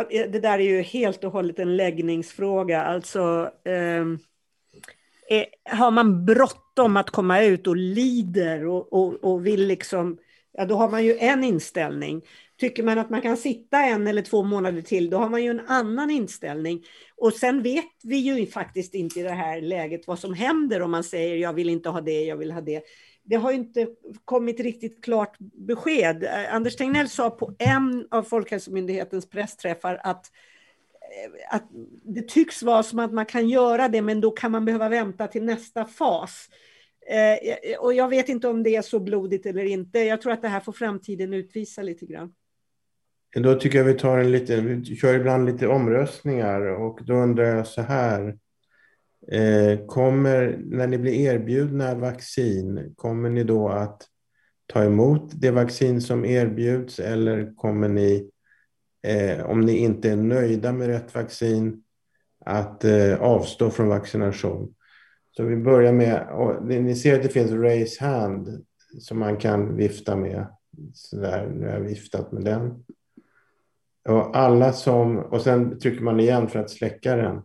Det där är ju helt och hållet en läggningsfråga. Alltså, ehm, eh, har man bråttom att komma ut och lider och, och, och vill liksom, ja då har man ju en inställning. Tycker man att man kan sitta en eller två månader till, då har man ju en annan inställning. Och sen vet vi ju faktiskt inte i det här läget vad som händer om man säger jag vill inte ha det, jag vill ha det. Det har inte kommit riktigt klart besked. Eh, Anders Tegnell sa på en av Folkhälsomyndighetens pressträffar att eh, att det tycks vara som att man kan göra det, men då kan man behöva vänta till nästa fas. Eh, och jag vet inte om det är så blodigt eller inte. Jag tror att det här får framtiden utvisa lite grann. Då tycker jag vi tar en lite, vi kör ibland lite omröstningar och då undrar jag så här. Eh, kommer, när ni blir erbjudna vaccin, kommer ni då att ta emot det vaccin som erbjuds eller kommer ni eh, om ni inte är nöjda med rätt vaccin, att eh, avstå från vaccination. Så vi börjar med, och ni ser att det finns raise hand som man kan vifta med. Så där, nu har jag viftat med den. Och alla som, och sen trycker man igen för att släcka den.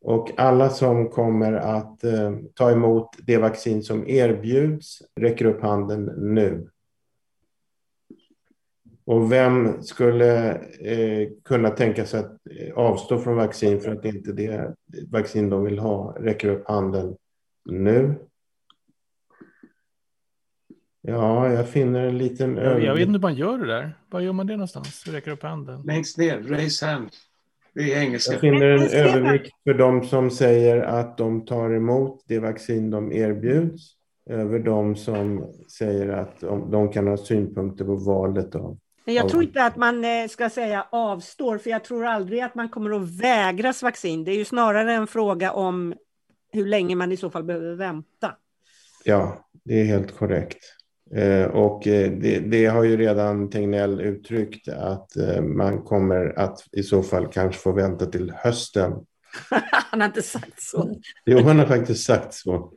Och alla som kommer att eh, ta emot det vaccin som erbjuds räcker upp handen nu. Och vem skulle eh, kunna tänka sig att eh, avstå från vaccin för att inte det vaccin de vill ha räcker upp handen nu? Ja, jag finner en liten... Jag, jag vet inte hur man gör det där. Var gör man det någonstans? Räcker upp handen? Längst ner, raise hand. Det är engelska. Jag finner en övervikt för de som säger att de tar emot det vaccin de erbjuds över de som säger att de kan ha synpunkter på valet av men jag tror inte att man eh, ska säga avstår, för jag tror aldrig att man kommer att vägras vaccin. Det är ju snarare en fråga om hur länge man i så fall behöver vänta. Ja, det är helt korrekt. Eh, och eh, det, det, har ju redan Tegnell uttryckt att man kommer att i så fall kanske få vänta till hösten. (laughs) han har inte sagt så. Jo, han har faktiskt sagt så.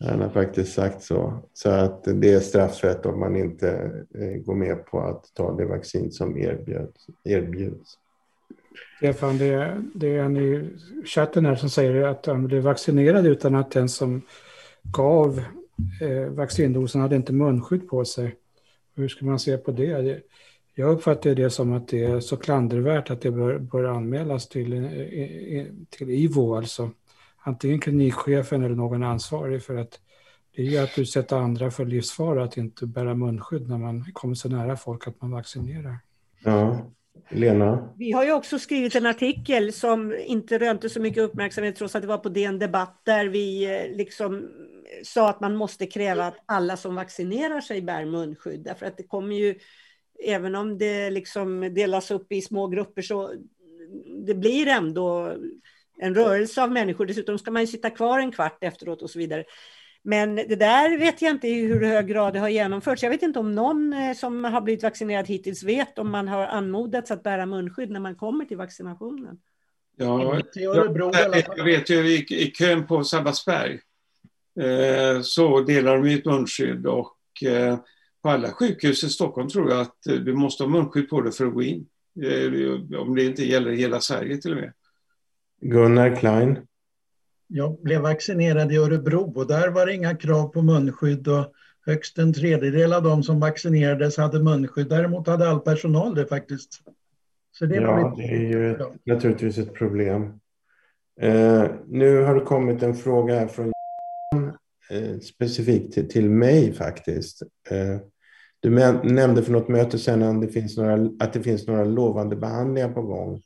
Han har faktiskt sagt så. Så att det är straffrätt om man inte eh, går med på att ta det vaccin som erbjuds. erbjuds. Stefan, det, det är en i chatten här som säger att han blev vaccinerad utan att den som gav eh, vaccindosen hade inte munskydd på sig. Hur ska man se på det? Jag uppfattar det som att det är så klandervärt att det bör, bör anmälas till, eh, till IVO, alltså antingen klinikchefen eller någon ansvarig för att det är ju att utsätta andra för livsfara att inte bära munskydd när man kommer så nära folk att man vaccinerar. Ja, Lena? Vi har ju också skrivit en artikel som inte rönte så mycket uppmärksamhet trots att det var på DN Debatt där vi eh, liksom sa att man måste kräva att alla som vaccinerar sig bär munskydd därför att det kommer ju även om det liksom delas upp i små grupper så det blir ändå en rörelse av människor. Dessutom ska man ju sitta kvar en kvart efteråt och så vidare. Men det där vet jag inte i hur hög grad det har genomförts. Jag vet inte om någon eh, som har blivit vaccinerad hittills vet om man har anmodats att bära munskydd när man kommer till vaccinationen. Ja, jag, vet ju i, i kön på Sabbatsberg eh, så delar de ut munskydd och eh, på alla sjukhus i Stockholm tror jag att du måste ha munskydd på dig för att gå in. Eh, om det inte gäller hela Sverige till och med. Gunnar Klein. Jag blev vaccinerad i Örebro och där var det inga krav på munskydd och högst en tredjedel av de som vaccinerades hade munskydd. Däremot hade all personal det faktiskt. Så det ja, det är ju ett, naturligtvis ett problem. Eh, nu har det kommit en fråga här från eh, specifikt till, till, mig faktiskt. Eh, du nämnde för något möte sedan att det finns några, att det finns några lovande behandlingar på gång.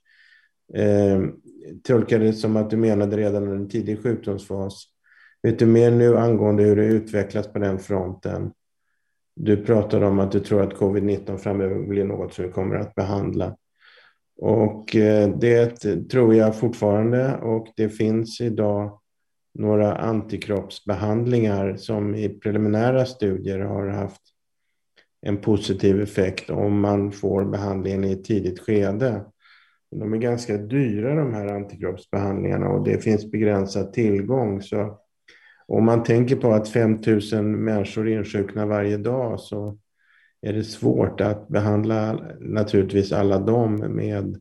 Tolkade det som att du menade redan under en tidig sjukdomsfas. Vet du mer nu angående hur det utvecklas på den fronten? Du pratade om att du tror att covid-19 framöver blir något som vi kommer att behandla. Och eh, det tror jag fortfarande och det finns idag några antikroppsbehandlingar som i preliminära studier har haft en positiv effekt om man får behandlingen i ett tidigt skede. De är ganska dyra de här antikroppsbehandlingarna och det finns begränsad tillgång. Så om man tänker på att 5 000 människor insjuknar varje dag så är det svårt att behandla naturligtvis alla dem med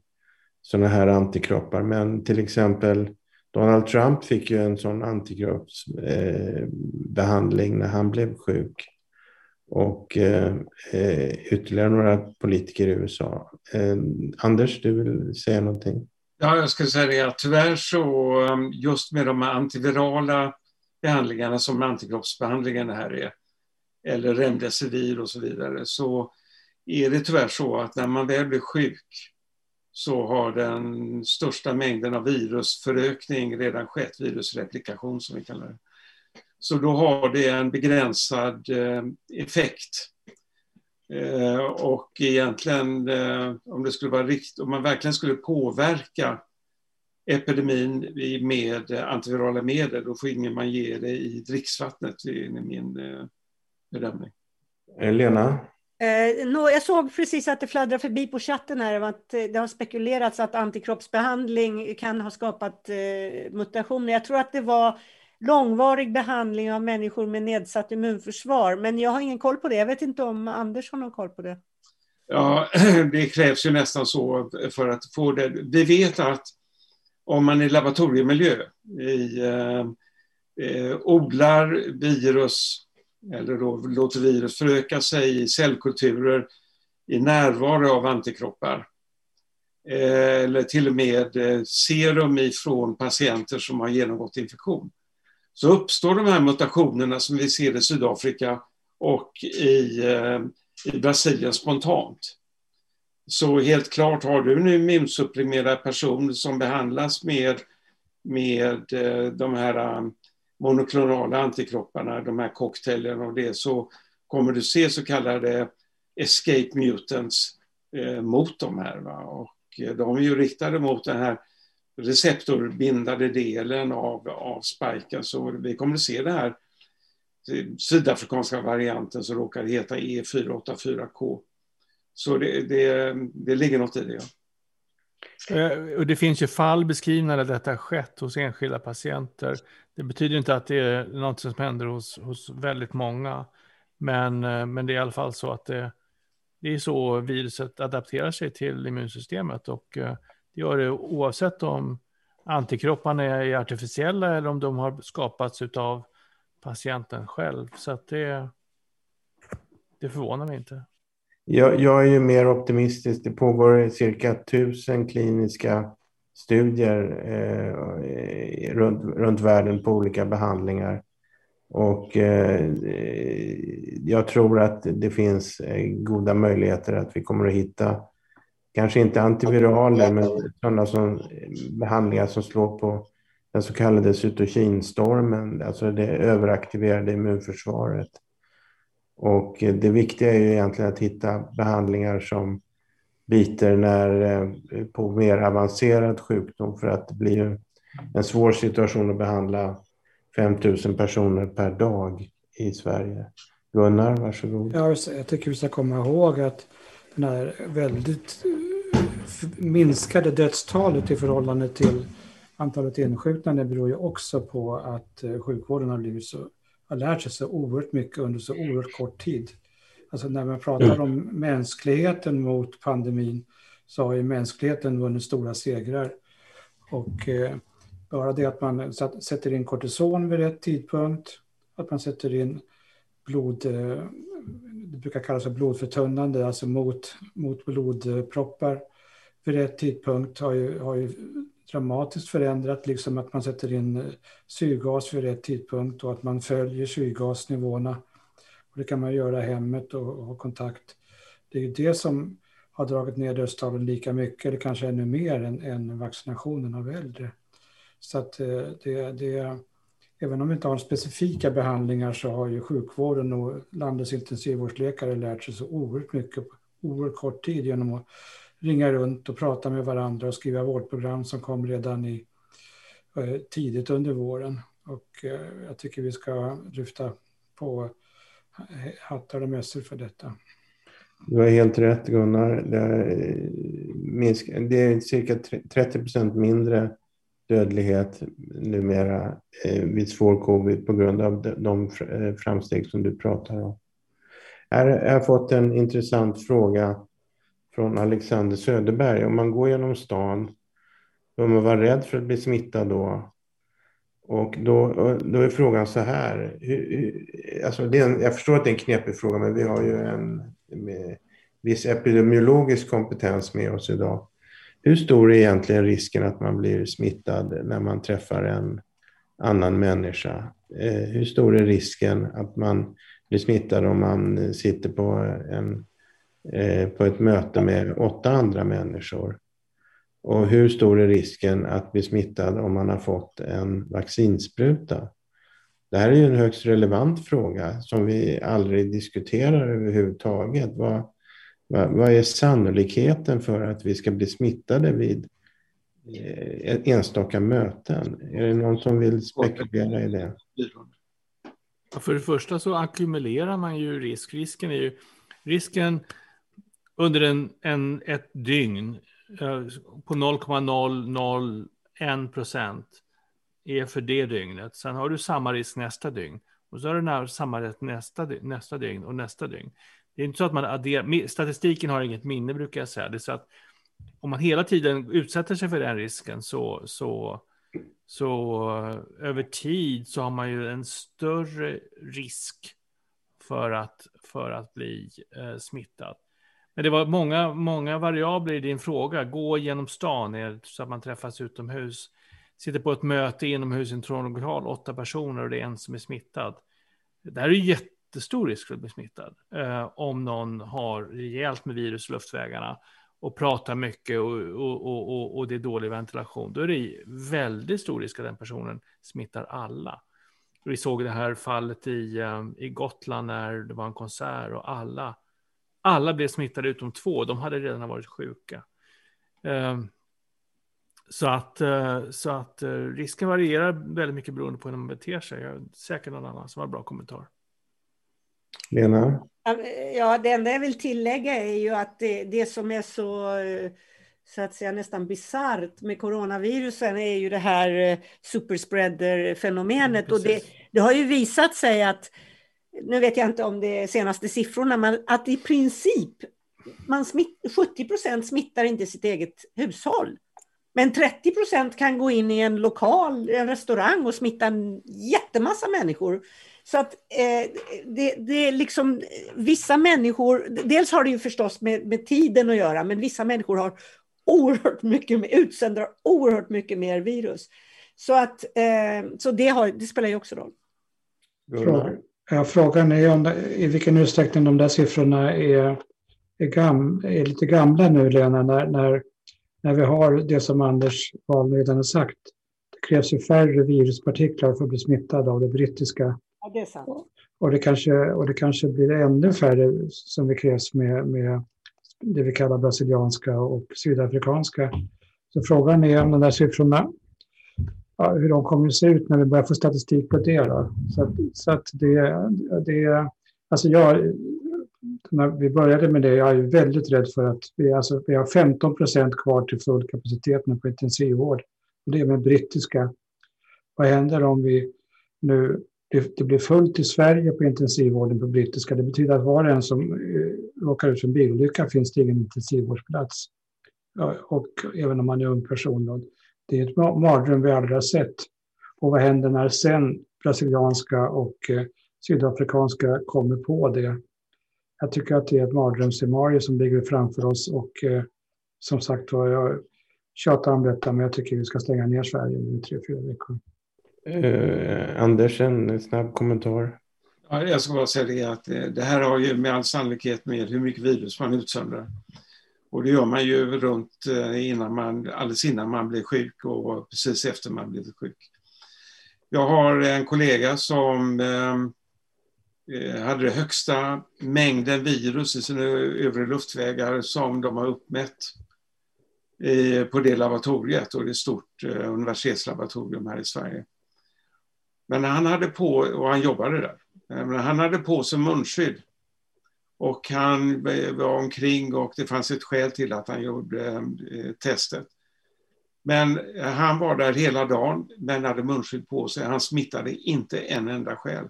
sådana här antikroppar. Men till exempel Donald Trump fick ju en sån antikroppsbehandling eh, när han blev sjuk. Och eh, eh, ytterligare några politiker i USA. Eh, Anders, du vill säga någonting? Ja, jag skulle säga det att tyvärr så ehm, just med de antivirala behandlingarna som antikroppsbehandlingarna här är, eller remdesivir och så vidare, så är det tyvärr så att när man väl blir sjuk så har den största mängden av virusförökning redan skett, virusreplikation som vi kallar det. Så då har det en begränsad eh, effekt. Eh, och egentligen, eh, om det skulle vara rikt, om man verkligen skulle påverka epidemin med antivirala medel, då får man ge det i dricksvattnet, det är min bedömning. Lena? Jag såg precis att det fladdrade förbi på chatten här att det har spekulerats att antikroppsbehandling kan ha skapat mutationer. Jag tror att det var långvarig behandling av människor med nedsatt immunförsvar. Men jag har ingen koll på det. Jag vet inte om Anders har någon koll på det. Ja, (clears throat) det krävs ju nästan så för att få det. Vi vet att om man i laboratoriemiljö i, eh, eh, odlar virus eller då låter virus föröka sig i cellkulturer i närvaro av antikroppar eh, eller till och med eh, serum ifrån patienter som har genomgått infektion så uppstår de här mutationerna som vi ser i Sydafrika och i, eh, i Brasilien spontant. Så helt klart, har du en immunsupprimerad person som behandlas med, med eh, de här eh, monoklonala antikropparna, de här cocktailen och det, så kommer du se så kallade escape mutants eh, mot de här. Va? Och eh, de är ju riktade mot den här receptorbindande delen av, av spiken. Så alltså, vi kommer att se det här sydafrikanska varianten som råkar heta E484K. Så det, det, det ligger något i det. Ja. Eh, och det finns ju fall beskrivna där detta skett hos enskilda patienter. Det betyder inte att det är något som händer hos, hos väldigt många. Men, eh, men det är i alla fall så att det, det är så viruset adapterar sig till immunsystemet. Och eh, det gör det oavsett om antikropparna är artificiella eller om de har skapats av patienten själv. Så att det, det förvånar mig inte. Jag, jag är ju mer optimistisk. Det pågår cirka tusen kliniska studier eh, runt, runt världen på olika behandlingar. Och eh, jag tror att det finns eh, goda möjligheter att vi kommer att hitta kanske inte antiviraler, men sådana som, behandlingar som slår på den så kallade cytokinstormen, alltså det överaktiverade immunförsvaret. Och det viktiga är ju egentligen att hitta behandlingar som biter när, eh, på mer avancerad sjukdom för att det blir en svår situation att behandla 5 000 personer per dag i Sverige. Gunnar, varsågod. Ja, jag tycker vi ska komma ihåg att den här väldigt minskade dödstalet i förhållande till antalet insjuknande beror ju också på att eh, sjukvården har, blivit så, har lärt sig så oerhört mycket under så oerhört kort tid. Alltså när man pratar om mänskligheten mot pandemin så har ju mänskligheten vunnit stora segrar. Och eh, bara det att man sätter in kortison vid rätt tidpunkt, att man sätter in blod, eh, det brukar kallas för blodförtunnande, alltså mot, mot blodproppar vid rätt tidpunkt har ju, har ju dramatiskt förändrat, liksom att man sätter in eh, syrgas vid rätt tidpunkt och att man följer syrgasnivåerna. Och det kan man göra i hemmet och, och ha kontakt. Det är ju det som har dragit ner dödstalen lika mycket, eller kanske ännu mer, än, än vaccinationen av äldre. Så att eh, det, det, även om vi inte har specifika behandlingar så har ju sjukvården och landets intensivvårdsläkare lärt sig så oerhört mycket på oerhört kort tid genom att ringa runt och prata med varandra och skriva vårdprogram som kom redan i, eh, tidigt under våren. Och eh, jag tycker vi ska lyfta på hattar och mössor för detta. Du har helt rätt Gunnar. Det är, eh, minsk, det är cirka 30 procent mindre dödlighet numera eh, vid svår covid på grund av de eh, framsteg som du pratar om. Jag har fått en intressant fråga från Alexander Söderberg. Om man går genom stan, bör man vara rädd för att bli smittad då? Och då, då är frågan så här. Alltså det en, jag förstår att det är en knepig fråga, men vi har ju en viss epidemiologisk kompetens med oss idag. Hur stor är egentligen risken att man blir smittad när man träffar en annan människa? Eh, hur stor är risken att man blir smittad om man sitter på, en, eh, på ett möte med åtta andra människor? Och hur stor är risken att bli smittad om man har fått en vaccinspruta? Det här är ju en högst relevant fråga som vi aldrig diskuterar överhuvudtaget. Vad, vad, vad är sannolikheten för att vi ska bli smittade vid eh, enstaka möten? Är det någon som vill spekulera i det? För det första så ackumulerar man ju risk. Risken är ju risken under en, en, ett dygn eh, på 0,001 procent är för det dygnet. Sen har du samma risk nästa dygn. Och så har du samma risk nästa, nästa dygn och nästa dygn. Det är inte så att man adderar, statistiken har inget minne brukar jag säga. Det är så att om man hela tiden utsätter sig för den risken så, så, så eh, över tid så har man ju en större risk för att, för att bli eh, smittad. Men det var många, många variabler i din fråga. Gå genom stan eh, så att man träffas utomhus. Sitter på ett möte inomhus i en trånglokal, åtta personer och det är en som är smittad. Det här är jättestor risk för att bli smittad. Eh, om någon har rejält med virus i luftvägarna och pratar mycket och, och, och, och, det är dålig ventilation. Då är det väldigt stor risk att den personen smittar alla. Vi såg det här fallet i, eh, i Gotland när det var en konsert och alla, alla blev smittade utom två. De hade redan varit sjuka. Eh, så att, eh, så att risken varierar väldigt mycket beroende på hur man beter sig. Jag är säkert någon annan som har bra kommentar. Lena? Ja, det enda jag vill tillägga är ju att det, det som är så, så att säga nästan bisarrt med coronavirusen är ju det här eh, superspreader-fenomenet. Mm, och det, det har ju visat sig att, nu vet jag inte om det är senaste siffrorna, men att i princip man smitt, 70 procent smittar inte sitt eget hushåll. Men 30 procent kan gå in i en lokal, en restaurang och smitta en jättemassa människor. Så att eh, det, det är liksom vissa människor, dels har det ju förstås med, med tiden att göra, men vissa människor har oerhört mycket, utsänder oerhört mycket mer virus. Så, att, eh, så det, har, det spelar ju också roll. Frågan, ja, frågan är om, i vilken utsträckning de där siffrorna är, är, gam, är lite gamla nu, Lena, när, när, när vi har det som Anders Wahlgren redan har sagt. Det krävs ju färre viruspartiklar för att bli smittad av det brittiska Ja, det är sant. Och det kanske, och det kanske blir ännu färre som det krävs med, med det vi kallar brasilianska och sydafrikanska. Så frågan är om de där siffrorna, ja, hur de kommer att se ut när vi börjar få statistik på det. Då. Så, att, så att det, det, alltså jag, när vi började med det, jag är väldigt rädd för att vi, alltså, vi har 15 procent kvar till full kapacitet på intensivvård. Och det är med brittiska. Vad händer om vi nu det, det blir fullt i Sverige på intensivvården på brittiska. Det betyder att var och en som eh, råkar ut för en bilolycka finns det ingen intensivvårdsplats. Och även om man är ung person. Det är ett mardröm vi aldrig har sett. Och vad händer när sen brasilianska och eh, sydafrikanska kommer på det? Jag tycker att det är ett mardrömsscenario som ligger framför oss och eh, som sagt var, jag tjatar om detta men jag tycker vi ska stänga ner Sverige i tre, fyra veckor. Eh, Anders, en snabb kommentar. Ja, jag ska bara säga det att eh, det här har ju med all sannolikhet med hur mycket virus man utsöndrar. Och det gör man ju runt eh, innan man, alldeles innan man blir sjuk och precis efter man blivit sjuk. Jag har en kollega som eh, eh hade den högsta mängden virus i sina övre luftvägar som de har uppmätt på det laboratoriet och det är ett stort eh, universitetslaboratorium här i Sverige. Men han hade på, och han jobbade där, eh, men han hade på sig munskydd. Och han var omkring och det fanns ett skäl till att han gjorde eh, testet. Men eh, han var där hela dagen, men hade munskydd på sig. Han smittade inte en enda själ.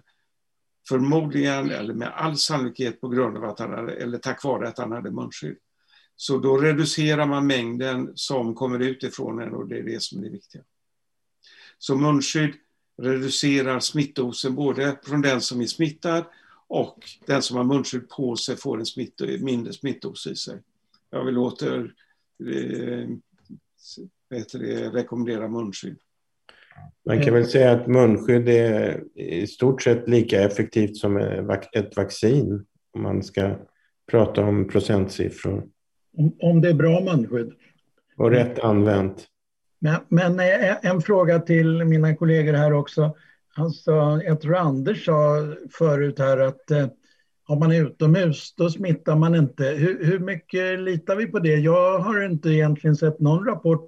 Förmodligen, eller med all sannolikhet på grund av att han hade, eller tack vare att han hade munskydd. Så då reducerar man mängden som kommer utifrån en och det är det som är det viktiga. Så munskydd reducerar smittosen både från den som är smittad och den som har munskydd på sig får en smitt, mindre smittos i sig. Jag vill åter eh, det, rekommendera munskydd. Man kan väl säga att munskydd är i stort sett lika effektivt som ett vaccin om man ska prata om procentsiffror. Om, om det är bra munskydd. Och rätt använt. Men, men eh, en fråga till mina kollegor här också. Alltså, jag tror Anders sa förut här att eh, om man är utomhus då smittar man inte. Hur, hur mycket litar vi på det? Jag har inte egentligen sett någon rapport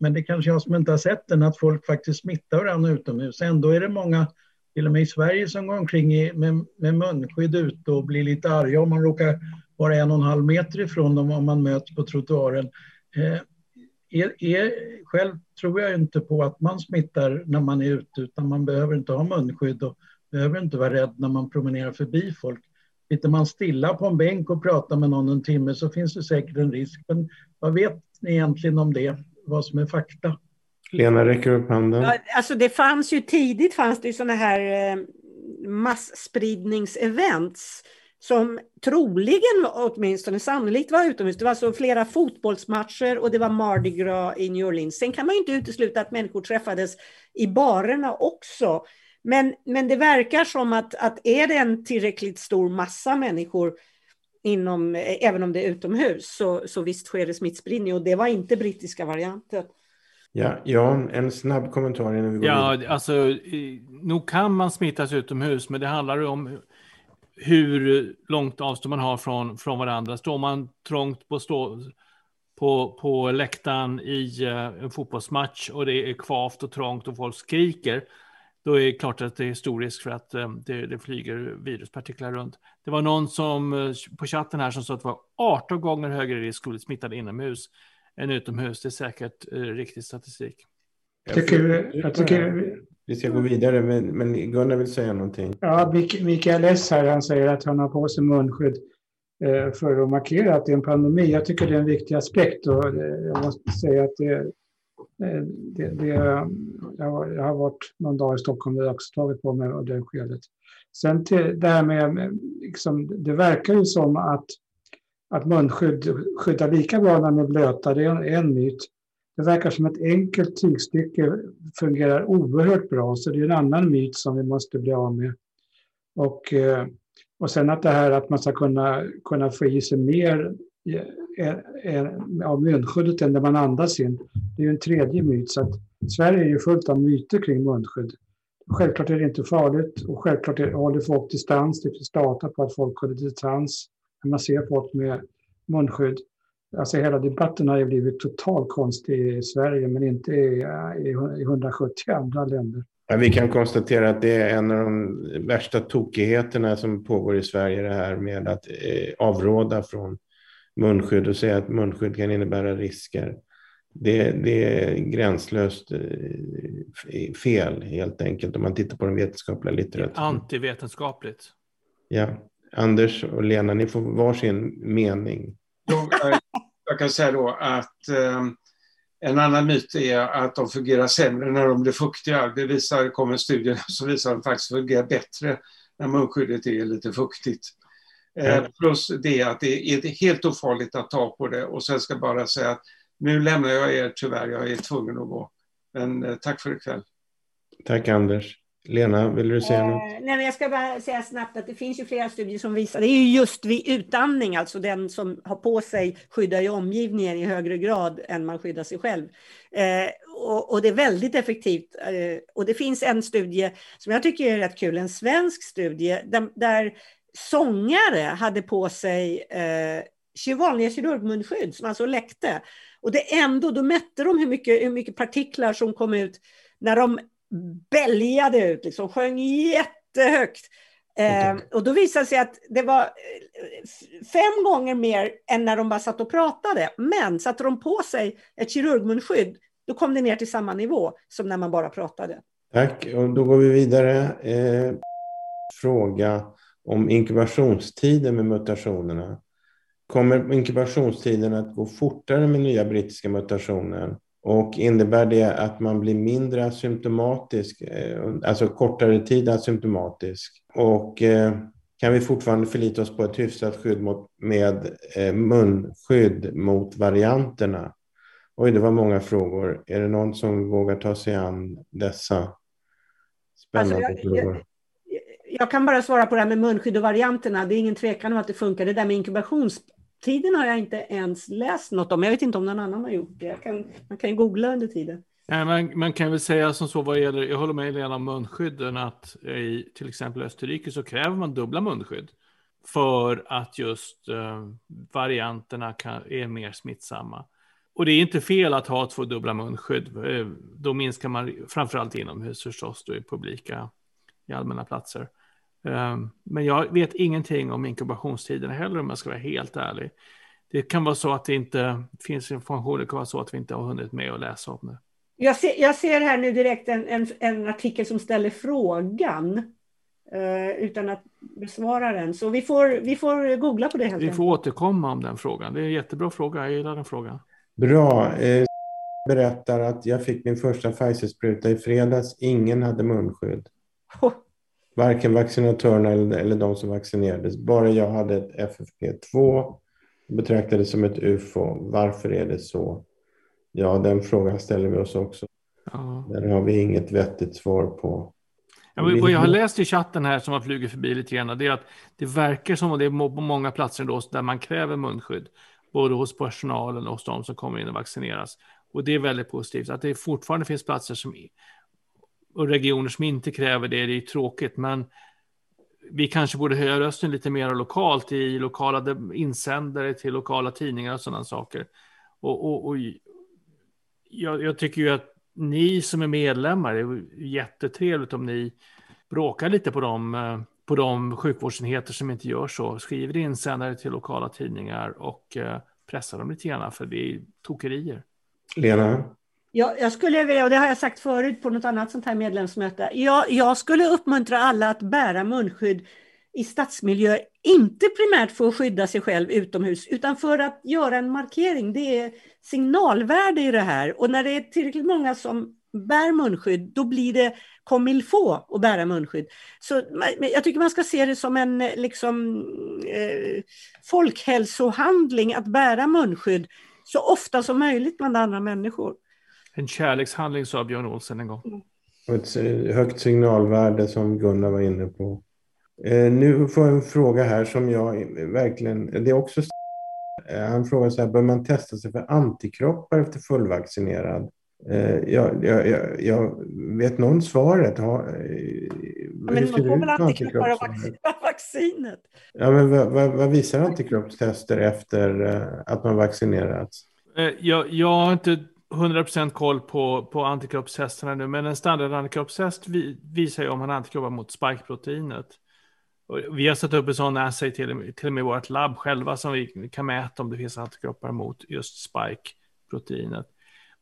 men det kanske jag som inte har sett den, att folk faktiskt smittar varandra utomhus. Ändå är det många, till och med i Sverige, som går omkring i, med, med munskydd ute och blir lite arga om man råkar vara en och en halv meter ifrån dem om man möts på trottoaren. Eh, är, är, själv tror jag inte på att man smittar när man är ute, utan man behöver inte ha munskydd och behöver inte vara rädd när man promenerar förbi folk. Sitter man stilla på en bänk och pratar med någon en timme så finns det säkert en risk. Men vad vet ni egentligen om det? vad som är fakta. Lena räcker upp handen. Ja, alltså det fanns ju tidigt fanns det ju sådana här eh, massspridningsevents som troligen åtminstone sannolikt var utomhus. Det var alltså flera fotbollsmatcher och det var Mardi Gras i New Orleans. Sen kan man inte utesluta att människor träffades i barerna också. Men, men det verkar som att, att är det en tillräckligt stor massa människor inom, även om det är utomhus, så, så visst sker det smittspridning och det var inte brittiska varianten. Ja, Jan, en snabb kommentar innan vi går Ja, vidare. alltså, nog kan man smittas utomhus, men det handlar om hur långt avstånd man har från, från varandra. Står man trångt på, stå, på, på läktaren i uh, en fotbollsmatch och det är kvavt och trångt och folk skriker, då är det klart att det är stor risk för att um, det, det, flyger viruspartiklar runt. Det var någon som uh, på chatten här som sa att det var 18 gånger högre risk att bli smittad inomhus än utomhus. Det är säkert uh, riktig statistik. Jag tycker, jag tycker... Vi ska gå vidare, men, men Gunnar vill säga någonting. Ja, Mikael S här, han säger att han har på sig munskydd eh, för att markera att det är en pandemi. Jag tycker det är en viktig aspekt och eh, jag måste säga att det eh, det, det, jag, har, varit någon dag i Stockholm och också tagit på mig av det skedet. Sen till det här med, liksom, det verkar ju som att, att munskydd skyddar lika bra när de är blöta, det är en myt. Det verkar som ett enkelt tygstycke fungerar oerhört bra, så det är en annan myt som vi måste bli av med. Och, eh, och sen att det här att man ska kunna, kunna få i sig mer eh, eh, av munskyddet än det man andas in. Det är ju en tredje myt. Så att Sverige är ju fullt av myter kring munskydd. Självklart är det inte farligt och självklart är, håller folk distans. Det finns data på att folk håller distans när man ser folk med munskydd. Alltså hela debatten har ju blivit totalt konstig i Sverige men inte i, i 170 andra länder. Ja, vi kan konstatera att det är en av de värsta tokigheterna som pågår i Sverige, det här med att eh, avråda från munskydd och säga att munskydd kan innebära risker. Det, det, är gränslöst eh, fel helt enkelt om man tittar på den vetenskapliga litteraturen. Antivetenskapligt. Ja. Anders och Lena, ni får varsin mening. Jag, jag kan säga då att eh, en annan myt är att de fungerar sämre när de blir fuktiga. Det visar, kommer en studie (laughs) som visar att de faktiskt fungerar bättre när munskyddet är lite fuktigt. Eh, plus det att det är helt ofarligt att ta på det och sen ska jag bara säga att nu lämnar jag er tyvärr, jag är tvungen att gå. Men eh, tack för ikväll. Tack Anders. Lena, vill du säga något? Eh, nej, men jag ska bara säga snabbt att det finns ju flera studier som visar, det är ju just vid utandning, alltså den som har på sig skyddar ju omgivningen i högre grad än man skyddar sig själv. Eh, och, och, det är väldigt effektivt. Eh, och det finns en studie som jag tycker är rätt kul, en svensk studie där, där sångare hade på sig eh, vanliga kirurgmunskydd som alltså läckte. Och det ändå, då mätte de hur mycket, hur mycket partiklar som kom ut när de bälgade ut, liksom, sjöng jättehögt. Eh, och då visade det sig att det var eh, fem gånger mer än när de bara satt och pratade. Men satte de på sig ett kirurgmunskydd, då kom det ner till samma nivå som när man bara pratade. Tack, och då går vi vidare. Eh, fråga om inkubationstiden med mutationerna. Kommer inkubationstiden att gå fortare med nya brittiska mutationer? Och innebär det att man blir mindre asymptomatisk, eh, alltså kortare tid asymptomatisk? Och eh, kan vi fortfarande förlita oss på ett hyfsat skydd mot, med eh, munskydd mot varianterna? Oj, det var många frågor. Är det någon som vågar ta sig an dessa spännande alltså jag, frågor? Jag, jag kan bara svara på det här med munskydd och varianterna. Det är ingen tvekan om att det funkar. Det där med Tiden har jag inte ens läst något om. Jag vet inte om någon annan har gjort det. Kan, man kan ju googla under tiden. Nej, man, man, kan väl säga som så vad gäller, jag håller med Lena om munskydden, att i till exempel Österrike så kräver man dubbla munskydd. För att just eh, varianterna kan, är mer smittsamma. Och det är inte fel att ha två dubbla munskydd. Eh, då minskar man framförallt inomhus förstås, då i publika, i allmänna platser. Ehm, men jag vet ingenting om inkubationstiden heller om jag ska vara helt ärlig. Det kan vara så att det inte finns information, det kan vara så att vi inte har hunnit med att läsa om det. Jag ser, jag ser här nu direkt en, en, en artikel som ställer frågan uh, utan att besvara den. Så vi får, vi får googla på det. Helt vi får återkomma om den frågan. Det är en jättebra fråga, jag gillar den frågan. Bra. Eh, (laughs) berättar att jag fick min första Pfizer-spruta i fredags. Ingen hade munskydd. (laughs) Varken vaccinatörerna eller, eller de som vaccinerades. Bara jag hade ett FFP2. Betraktades som ett UFO. Varför är det så? Ja, den frågan ställer vi oss också. Ja. Där har vi inget vettigt svar på. Ja, vad jag har läst i chatten här som har flugit förbi lite grann, det är att det verkar som att det är på många platser då där man kräver munskydd. Både hos personalen och hos de som kommer in och vaccineras. Och det är väldigt positivt. Att det fortfarande finns platser som och regioner som inte kräver det, det är tråkigt, men vi kanske borde höja rösten lite mer lokalt i lokala insändare till lokala tidningar och sådana saker. Och, och, och jag, jag, tycker ju att ni som är medlemmar, det är jättetrevligt om ni bråkar lite på de, på de sjukvårdsenheter som inte gör så. Skriver insändare till lokala tidningar och eh, pressar dem lite grann, för det är tokerier. Lena? Jag, jag, skulle vilja, och det har jag sagt förut på något annat sånt här medlemsmöte, jag, jag skulle uppmuntra alla att bära munskydd i stadsmiljö, inte primärt för att skydda sig själv utomhus, utan för att göra en markering. Det är signalvärde i det här. Och när det är tillräckligt många som bär munskydd, då blir det comme få att bära munskydd. Så jag tycker man ska se det som en liksom, eh, folkhälsohandling att bära munskydd så ofta som möjligt bland andra människor. En kärlekshandling sa Björn Olsen en gång. Mm. Ett högt signalvärde som Gunnar var inne på. Eh, nu får jag en fråga här som jag verkligen... Det är också... Eh, han frågar så här, bör man testa sig för antikroppar efter fullvaccinerad? Eh, jag, jag, jag, jag vet någon svaret. Ha, ja, men man får väl antikroppar av (laughs) vaccinet? Ja, men vad, vad, vad visar antikroppstester efter att man vaccinerats? Jag, jag har inte 100% koll på, på antikroppshästarna nu, men en standard vi, visar ju om han har antikroppar mot spikeproteinet. Vi har satt upp en sån assay till, till och med i vårt labb själva som vi kan mäta om det finns antikroppar mot just spike-proteinet.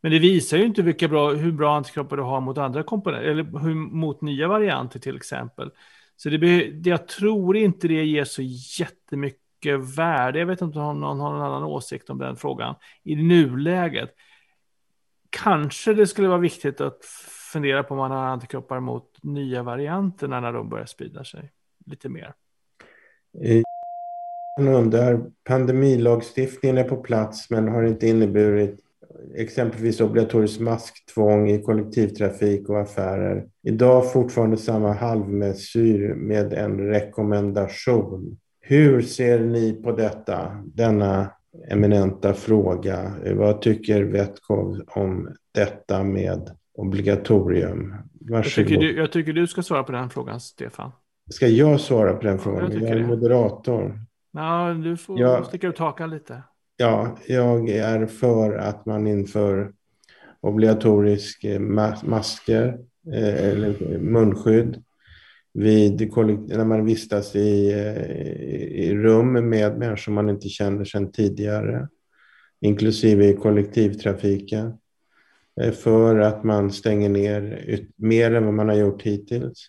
Men det visar ju inte vilka bra, hur bra antikroppar du har mot andra komponenter, eller hur, mot nya varianter till exempel. Så det, jag tror inte det ger så jättemycket värde. Jag vet inte om någon har någon annan åsikt om den frågan i nuläget kanske det skulle vara viktigt att fundera på om man har antikroppar mot nya varianter när de börjar sprida sig lite mer. Eh, jag undrar, pandemilagstiftningen är på plats men har inte inneburit exempelvis obligatoriskt masktvång i kollektivtrafik och affärer. Idag fortfarande samma halvmesyr med en rekommendation. Hur ser ni på detta, denna eminenta fråga? Vad tycker Vetkov om detta med obligatorium? Jag tycker, du, jag tycker, du, ska svara på den frågan, Stefan. Ska jag svara på den frågan? Jag, jag är moderator. Ja, du får jag, sticka ut hakan lite. Ja, jag är för att man inför obligatorisk eh, masker eh, eller munskydd vid, när man vistas i, eh, i rum med människor man inte känner sedan tidigare, inklusive i kollektivtrafiken, eh, för att man stänger ner mer än vad man har gjort hittills.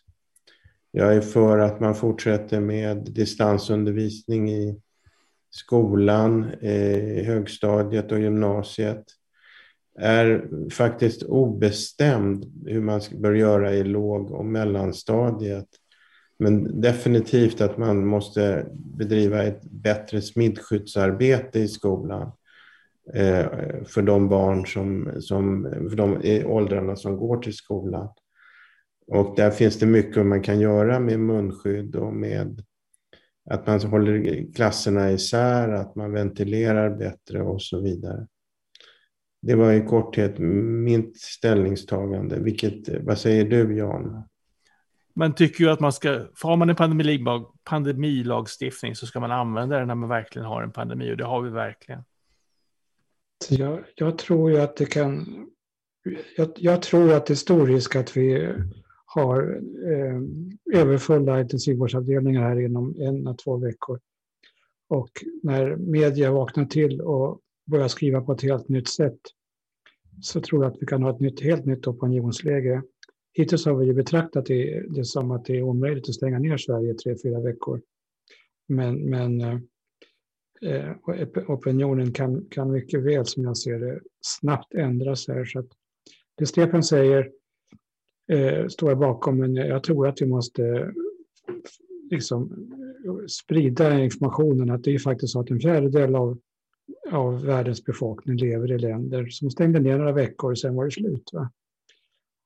Jag är för att man fortsätter med distansundervisning i skolan, eh, i högstadiet och gymnasiet är faktiskt obestämd hur man bör göra i låg och mellanstadiet. Men definitivt att man måste bedriva ett bättre smittskyddsarbete i skolan eh, för de barn som, som för de i åldrarna som går till skolan. Och där finns det mycket man kan göra med munskydd och med att man håller klasserna isär, att man ventilerar bättre och så vidare. Det var i korthet mitt ställningstagande. Vilket, vad säger du Jan? Man tycker ju att man ska, har man en pandemilag, pandemilagstiftning så ska man använda den när man verkligen har en pandemi och det har vi verkligen. Jag, jag tror ju att det kan, jag, jag, tror att det är stor risk att vi har eh, överfulla intensivvårdsavdelningar här inom en eller två veckor. Och när media vaknar till och börjar skriva på ett helt nytt sätt så tror jag att vi kan ha ett nytt, helt nytt opinionsläge. Hittills har vi ju betraktat det, det som att det är omöjligt att stänga ner Sverige i tre, fyra veckor. Men, men eh, eh opinionen kan, kan mycket väl, som jag ser det, snabbt ändras här. Så att det Stefan säger eh, står jag bakom, men jag tror att vi måste liksom sprida informationen att det är faktiskt så att en fjärdedel av, av världens befolkning lever i länder som stängde ner några veckor och sen var det slut. Va?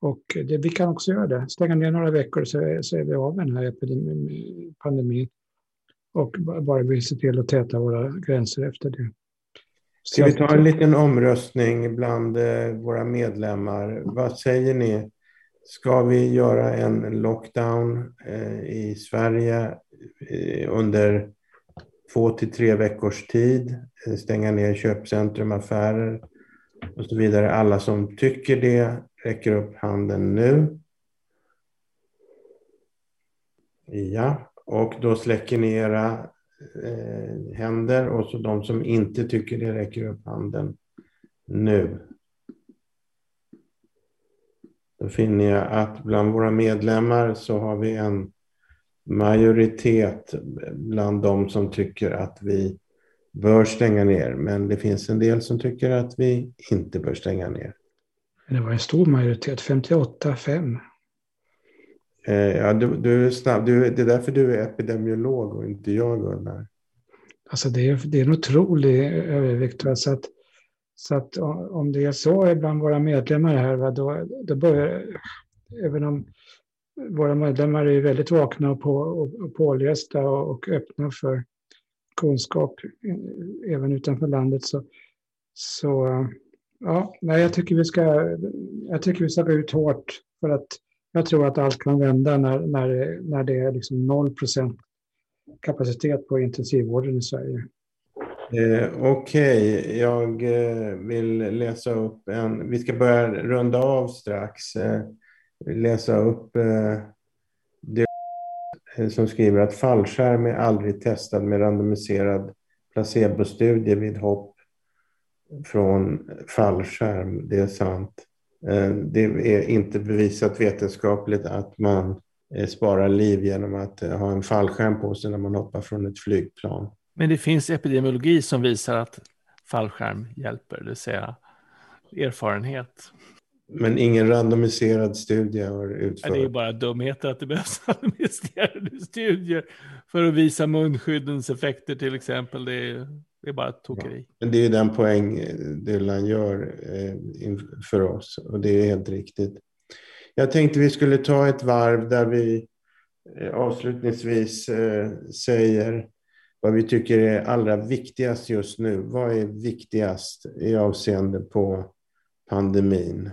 Och det, vi kan också göra det. Stänga ner några veckor så, så är vi av med den här epidemin, pandemin. Och bara vi ser till att täta våra gränser efter det. Ska vi ta en liten omröstning bland eh, våra medlemmar? Vad säger ni? Ska vi göra en lockdown eh, i Sverige eh, under två till tre veckors tid, stänga ner köpcentrum, affärer och så vidare. Alla som tycker det räcker upp handen nu. Ja, och då släcker ni era eh, händer och så de som inte tycker det räcker upp handen nu. Då finner jag att bland våra medlemmar så har vi en majoritet bland de som tycker att vi bör stänga ner. Men det finns en del som tycker att vi inte bör stänga ner. Det var en stor majoritet, 58-5. Eh, ja, du, du, är snabb. Du, det är därför du är epidemiolog och inte jag, Gunnar. Alltså det, är, det är en otrolig övervikt. Så att så att om det är så bland våra medlemmar här, då, då börjar, även om våra medlemmar är väldigt vakna och, på, och pålästa och, och öppna för kunskap även utanför landet så, så ja, nej, jag tycker vi ska, jag tycker vi ska gå ut hårt för att jag tror att allt kan vända när, när, när det är liksom 0% kapacitet på intensivvården i Sverige. Eh, Okej, okay. jag eh, vill läsa upp en... Vi ska börja runda av strax. Eh, läsa upp eh, det eh, som skriver att fallskärm är aldrig testad med randomiserad placebostudie vid hopp från fallskärm. Det är sant. Eh, det är inte bevisat vetenskapligt att man eh, sparar liv genom att ha en fallskärm på sig när man hoppar från ett flygplan. Men det finns epidemiologi som visar att fallskärm hjälper, det vill säga erfarenhet. Men ingen randomiserad studie har utförts? Det är bara dumheter att det behövs (laughs) randomiserade studier för att visa munskyddens effekter till exempel. Det är Det är bara tokeri. Ja. Men det är den poäng Dylan gör eh, för oss och det är helt riktigt. Jag tänkte vi skulle ta ett varv där vi eh, avslutningsvis eh, säger vad vi tycker är allra viktigast just nu. Vad är viktigast i avseende på pandemin?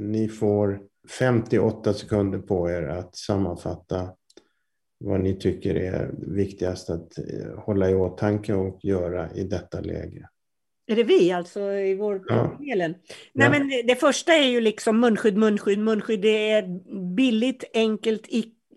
Ni får 58 sekunder på er att sammanfatta vad ni tycker är viktigast att eh, hålla i åtanke och göra i detta läge. Är det vi alltså i vår ja. Nej, ja. men det första är ju liksom munskydd, munskydd, munskydd. Det är billigt, enkelt,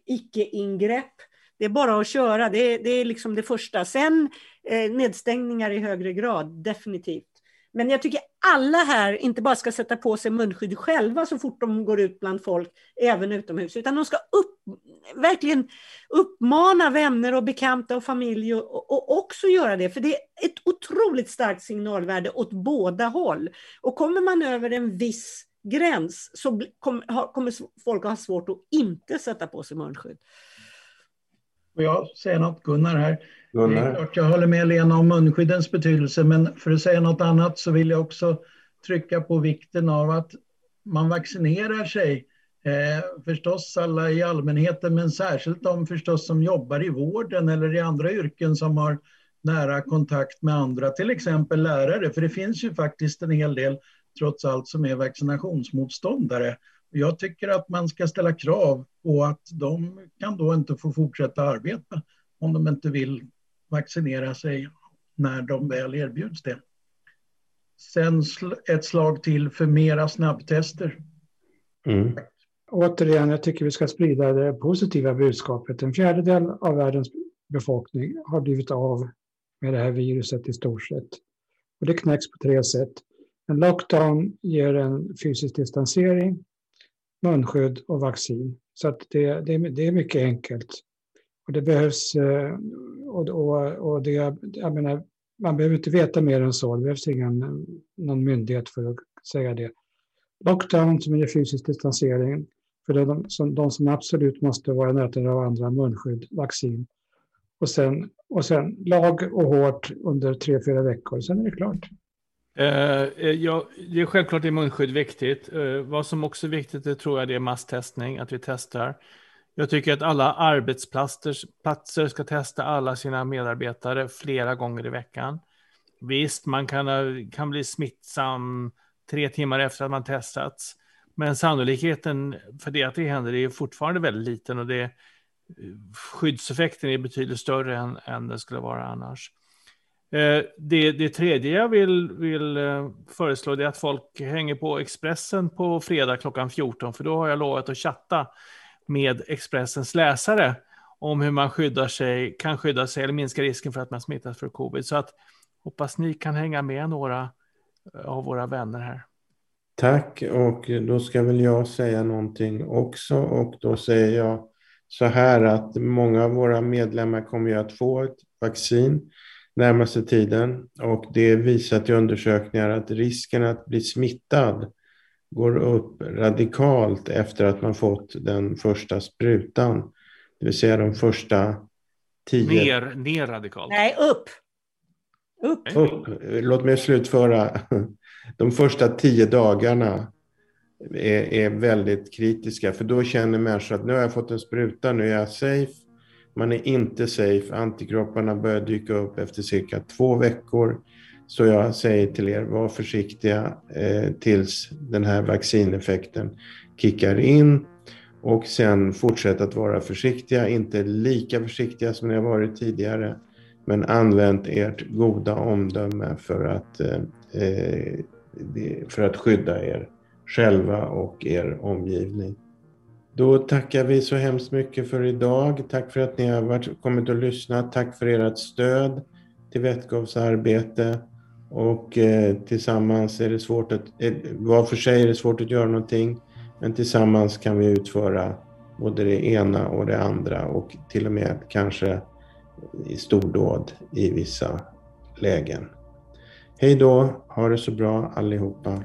icke-ingrepp. Det är bara att köra. Det är, det är liksom det första. Sen eh, nedstängningar i högre grad, definitivt. Men jag tycker alla här inte bara ska sätta på sig munskydd själva så fort de går ut bland folk, även utomhus, utan de ska upp, verkligen uppmana vänner och bekanta och familj och, och också göra det, för det är ett otroligt starkt signalvärde åt båda håll. Och kommer man över en viss gräns så kommer folk att ha svårt att inte sätta på sig munskydd. Och jag säger något, Gunnar här. Gunnar. jag håller med Lena om munskyddens betydelse, men för att säga något annat så vill jag också trycka på vikten av att man vaccinerar sig. Eh, förstås alla i allmänheten, men särskilt de förstås som jobbar i vården eller i andra yrken som har nära kontakt med andra, till exempel lärare. För det finns ju faktiskt en hel del, trots allt, som är vaccinationsmotståndare. Jag tycker att man ska ställa krav på att de kan då inte få fortsätta arbeta om de inte vill vaccinera sig när de väl erbjuds det. Sen ett slag till för mera snabbtester. Mm. Återigen, jag tycker vi ska sprida det positiva budskapet. En fjärdedel av världens befolkning har blivit av med det här viruset i stort sett. Och det knäcks på tre sätt. En lockdown ger en fysisk distansering, munskydd och vaccin. Så att det, det, det är mycket enkelt. Och det behövs, eh, och, och, och det, jag menar, man behöver inte veta mer än så. Det behövs ingen någon myndighet för att säga det. Lockdown som är fysisk distansering för de som, de som absolut måste vara nätade av andra, munskydd, vaccin. Och sen, och sen lag och hårt under tre, fyra veckor, sen är det klart. Uh, ja, det är självklart är munskydd viktigt. Uh, vad som också är viktigt det tror jag det är masstestning, att vi testar. Jag tycker att alla arbetsplatser ska testa alla sina medarbetare flera gånger i veckan. Visst, man kan, eh, kan bli smittsam tre timmar efter att man testats. Men sannolikheten för det att det händer är fortfarande väldigt liten och det, eh, skyddseffekten är betydligt större än, än det skulle vara annars. Eh, det, det tredje jag vill, vill föreslå är att folk hänger på Expressen på fredag klockan 14, för då har jag lovat att chatta med Expressens läsare om hur man skyddar sig, kan skydda sig eller minska risken för att man smittas för covid. Så att hoppas ni kan hänga med några eh, av våra vänner här. Tack, och då ska väl jag säga någonting också och då säger jag så här att många av våra medlemmar kommer ju att få ett vaccin närmaste tiden och det visar i undersökningar att risken att bli smittad går upp radikalt efter att man fått den första sprutan. Det vill säga de första tio... Ner, ner radikalt? Nej, upp. Upp. upp. Låt mig slutföra. De första tio dagarna är, är väldigt kritiska för då känner människor att nu har jag fått en spruta, nu är jag safe. Man är inte safe. Antikropparna börjar dyka upp efter cirka två veckor. Så jag säger till er, var försiktiga eh, tills den här vaccineffekten kickar in och sen fortsätt att vara försiktiga, inte lika försiktiga som ni har varit tidigare, men använd ert goda omdöme för att, eh, eh för att skydda er själva och er omgivning. Då tackar vi så hemskt mycket för idag. Tack för att ni har varit, kommit och lyssnat. Tack för ert stöd till Vätgavs arbete. Och eh, tillsammans är det svårt att, eh, var för sig är det svårt att göra någonting, men tillsammans kan vi utföra både det ena och det andra och till och med kanske i stordåd i vissa lägen. Hej då, ha det så bra allihopa.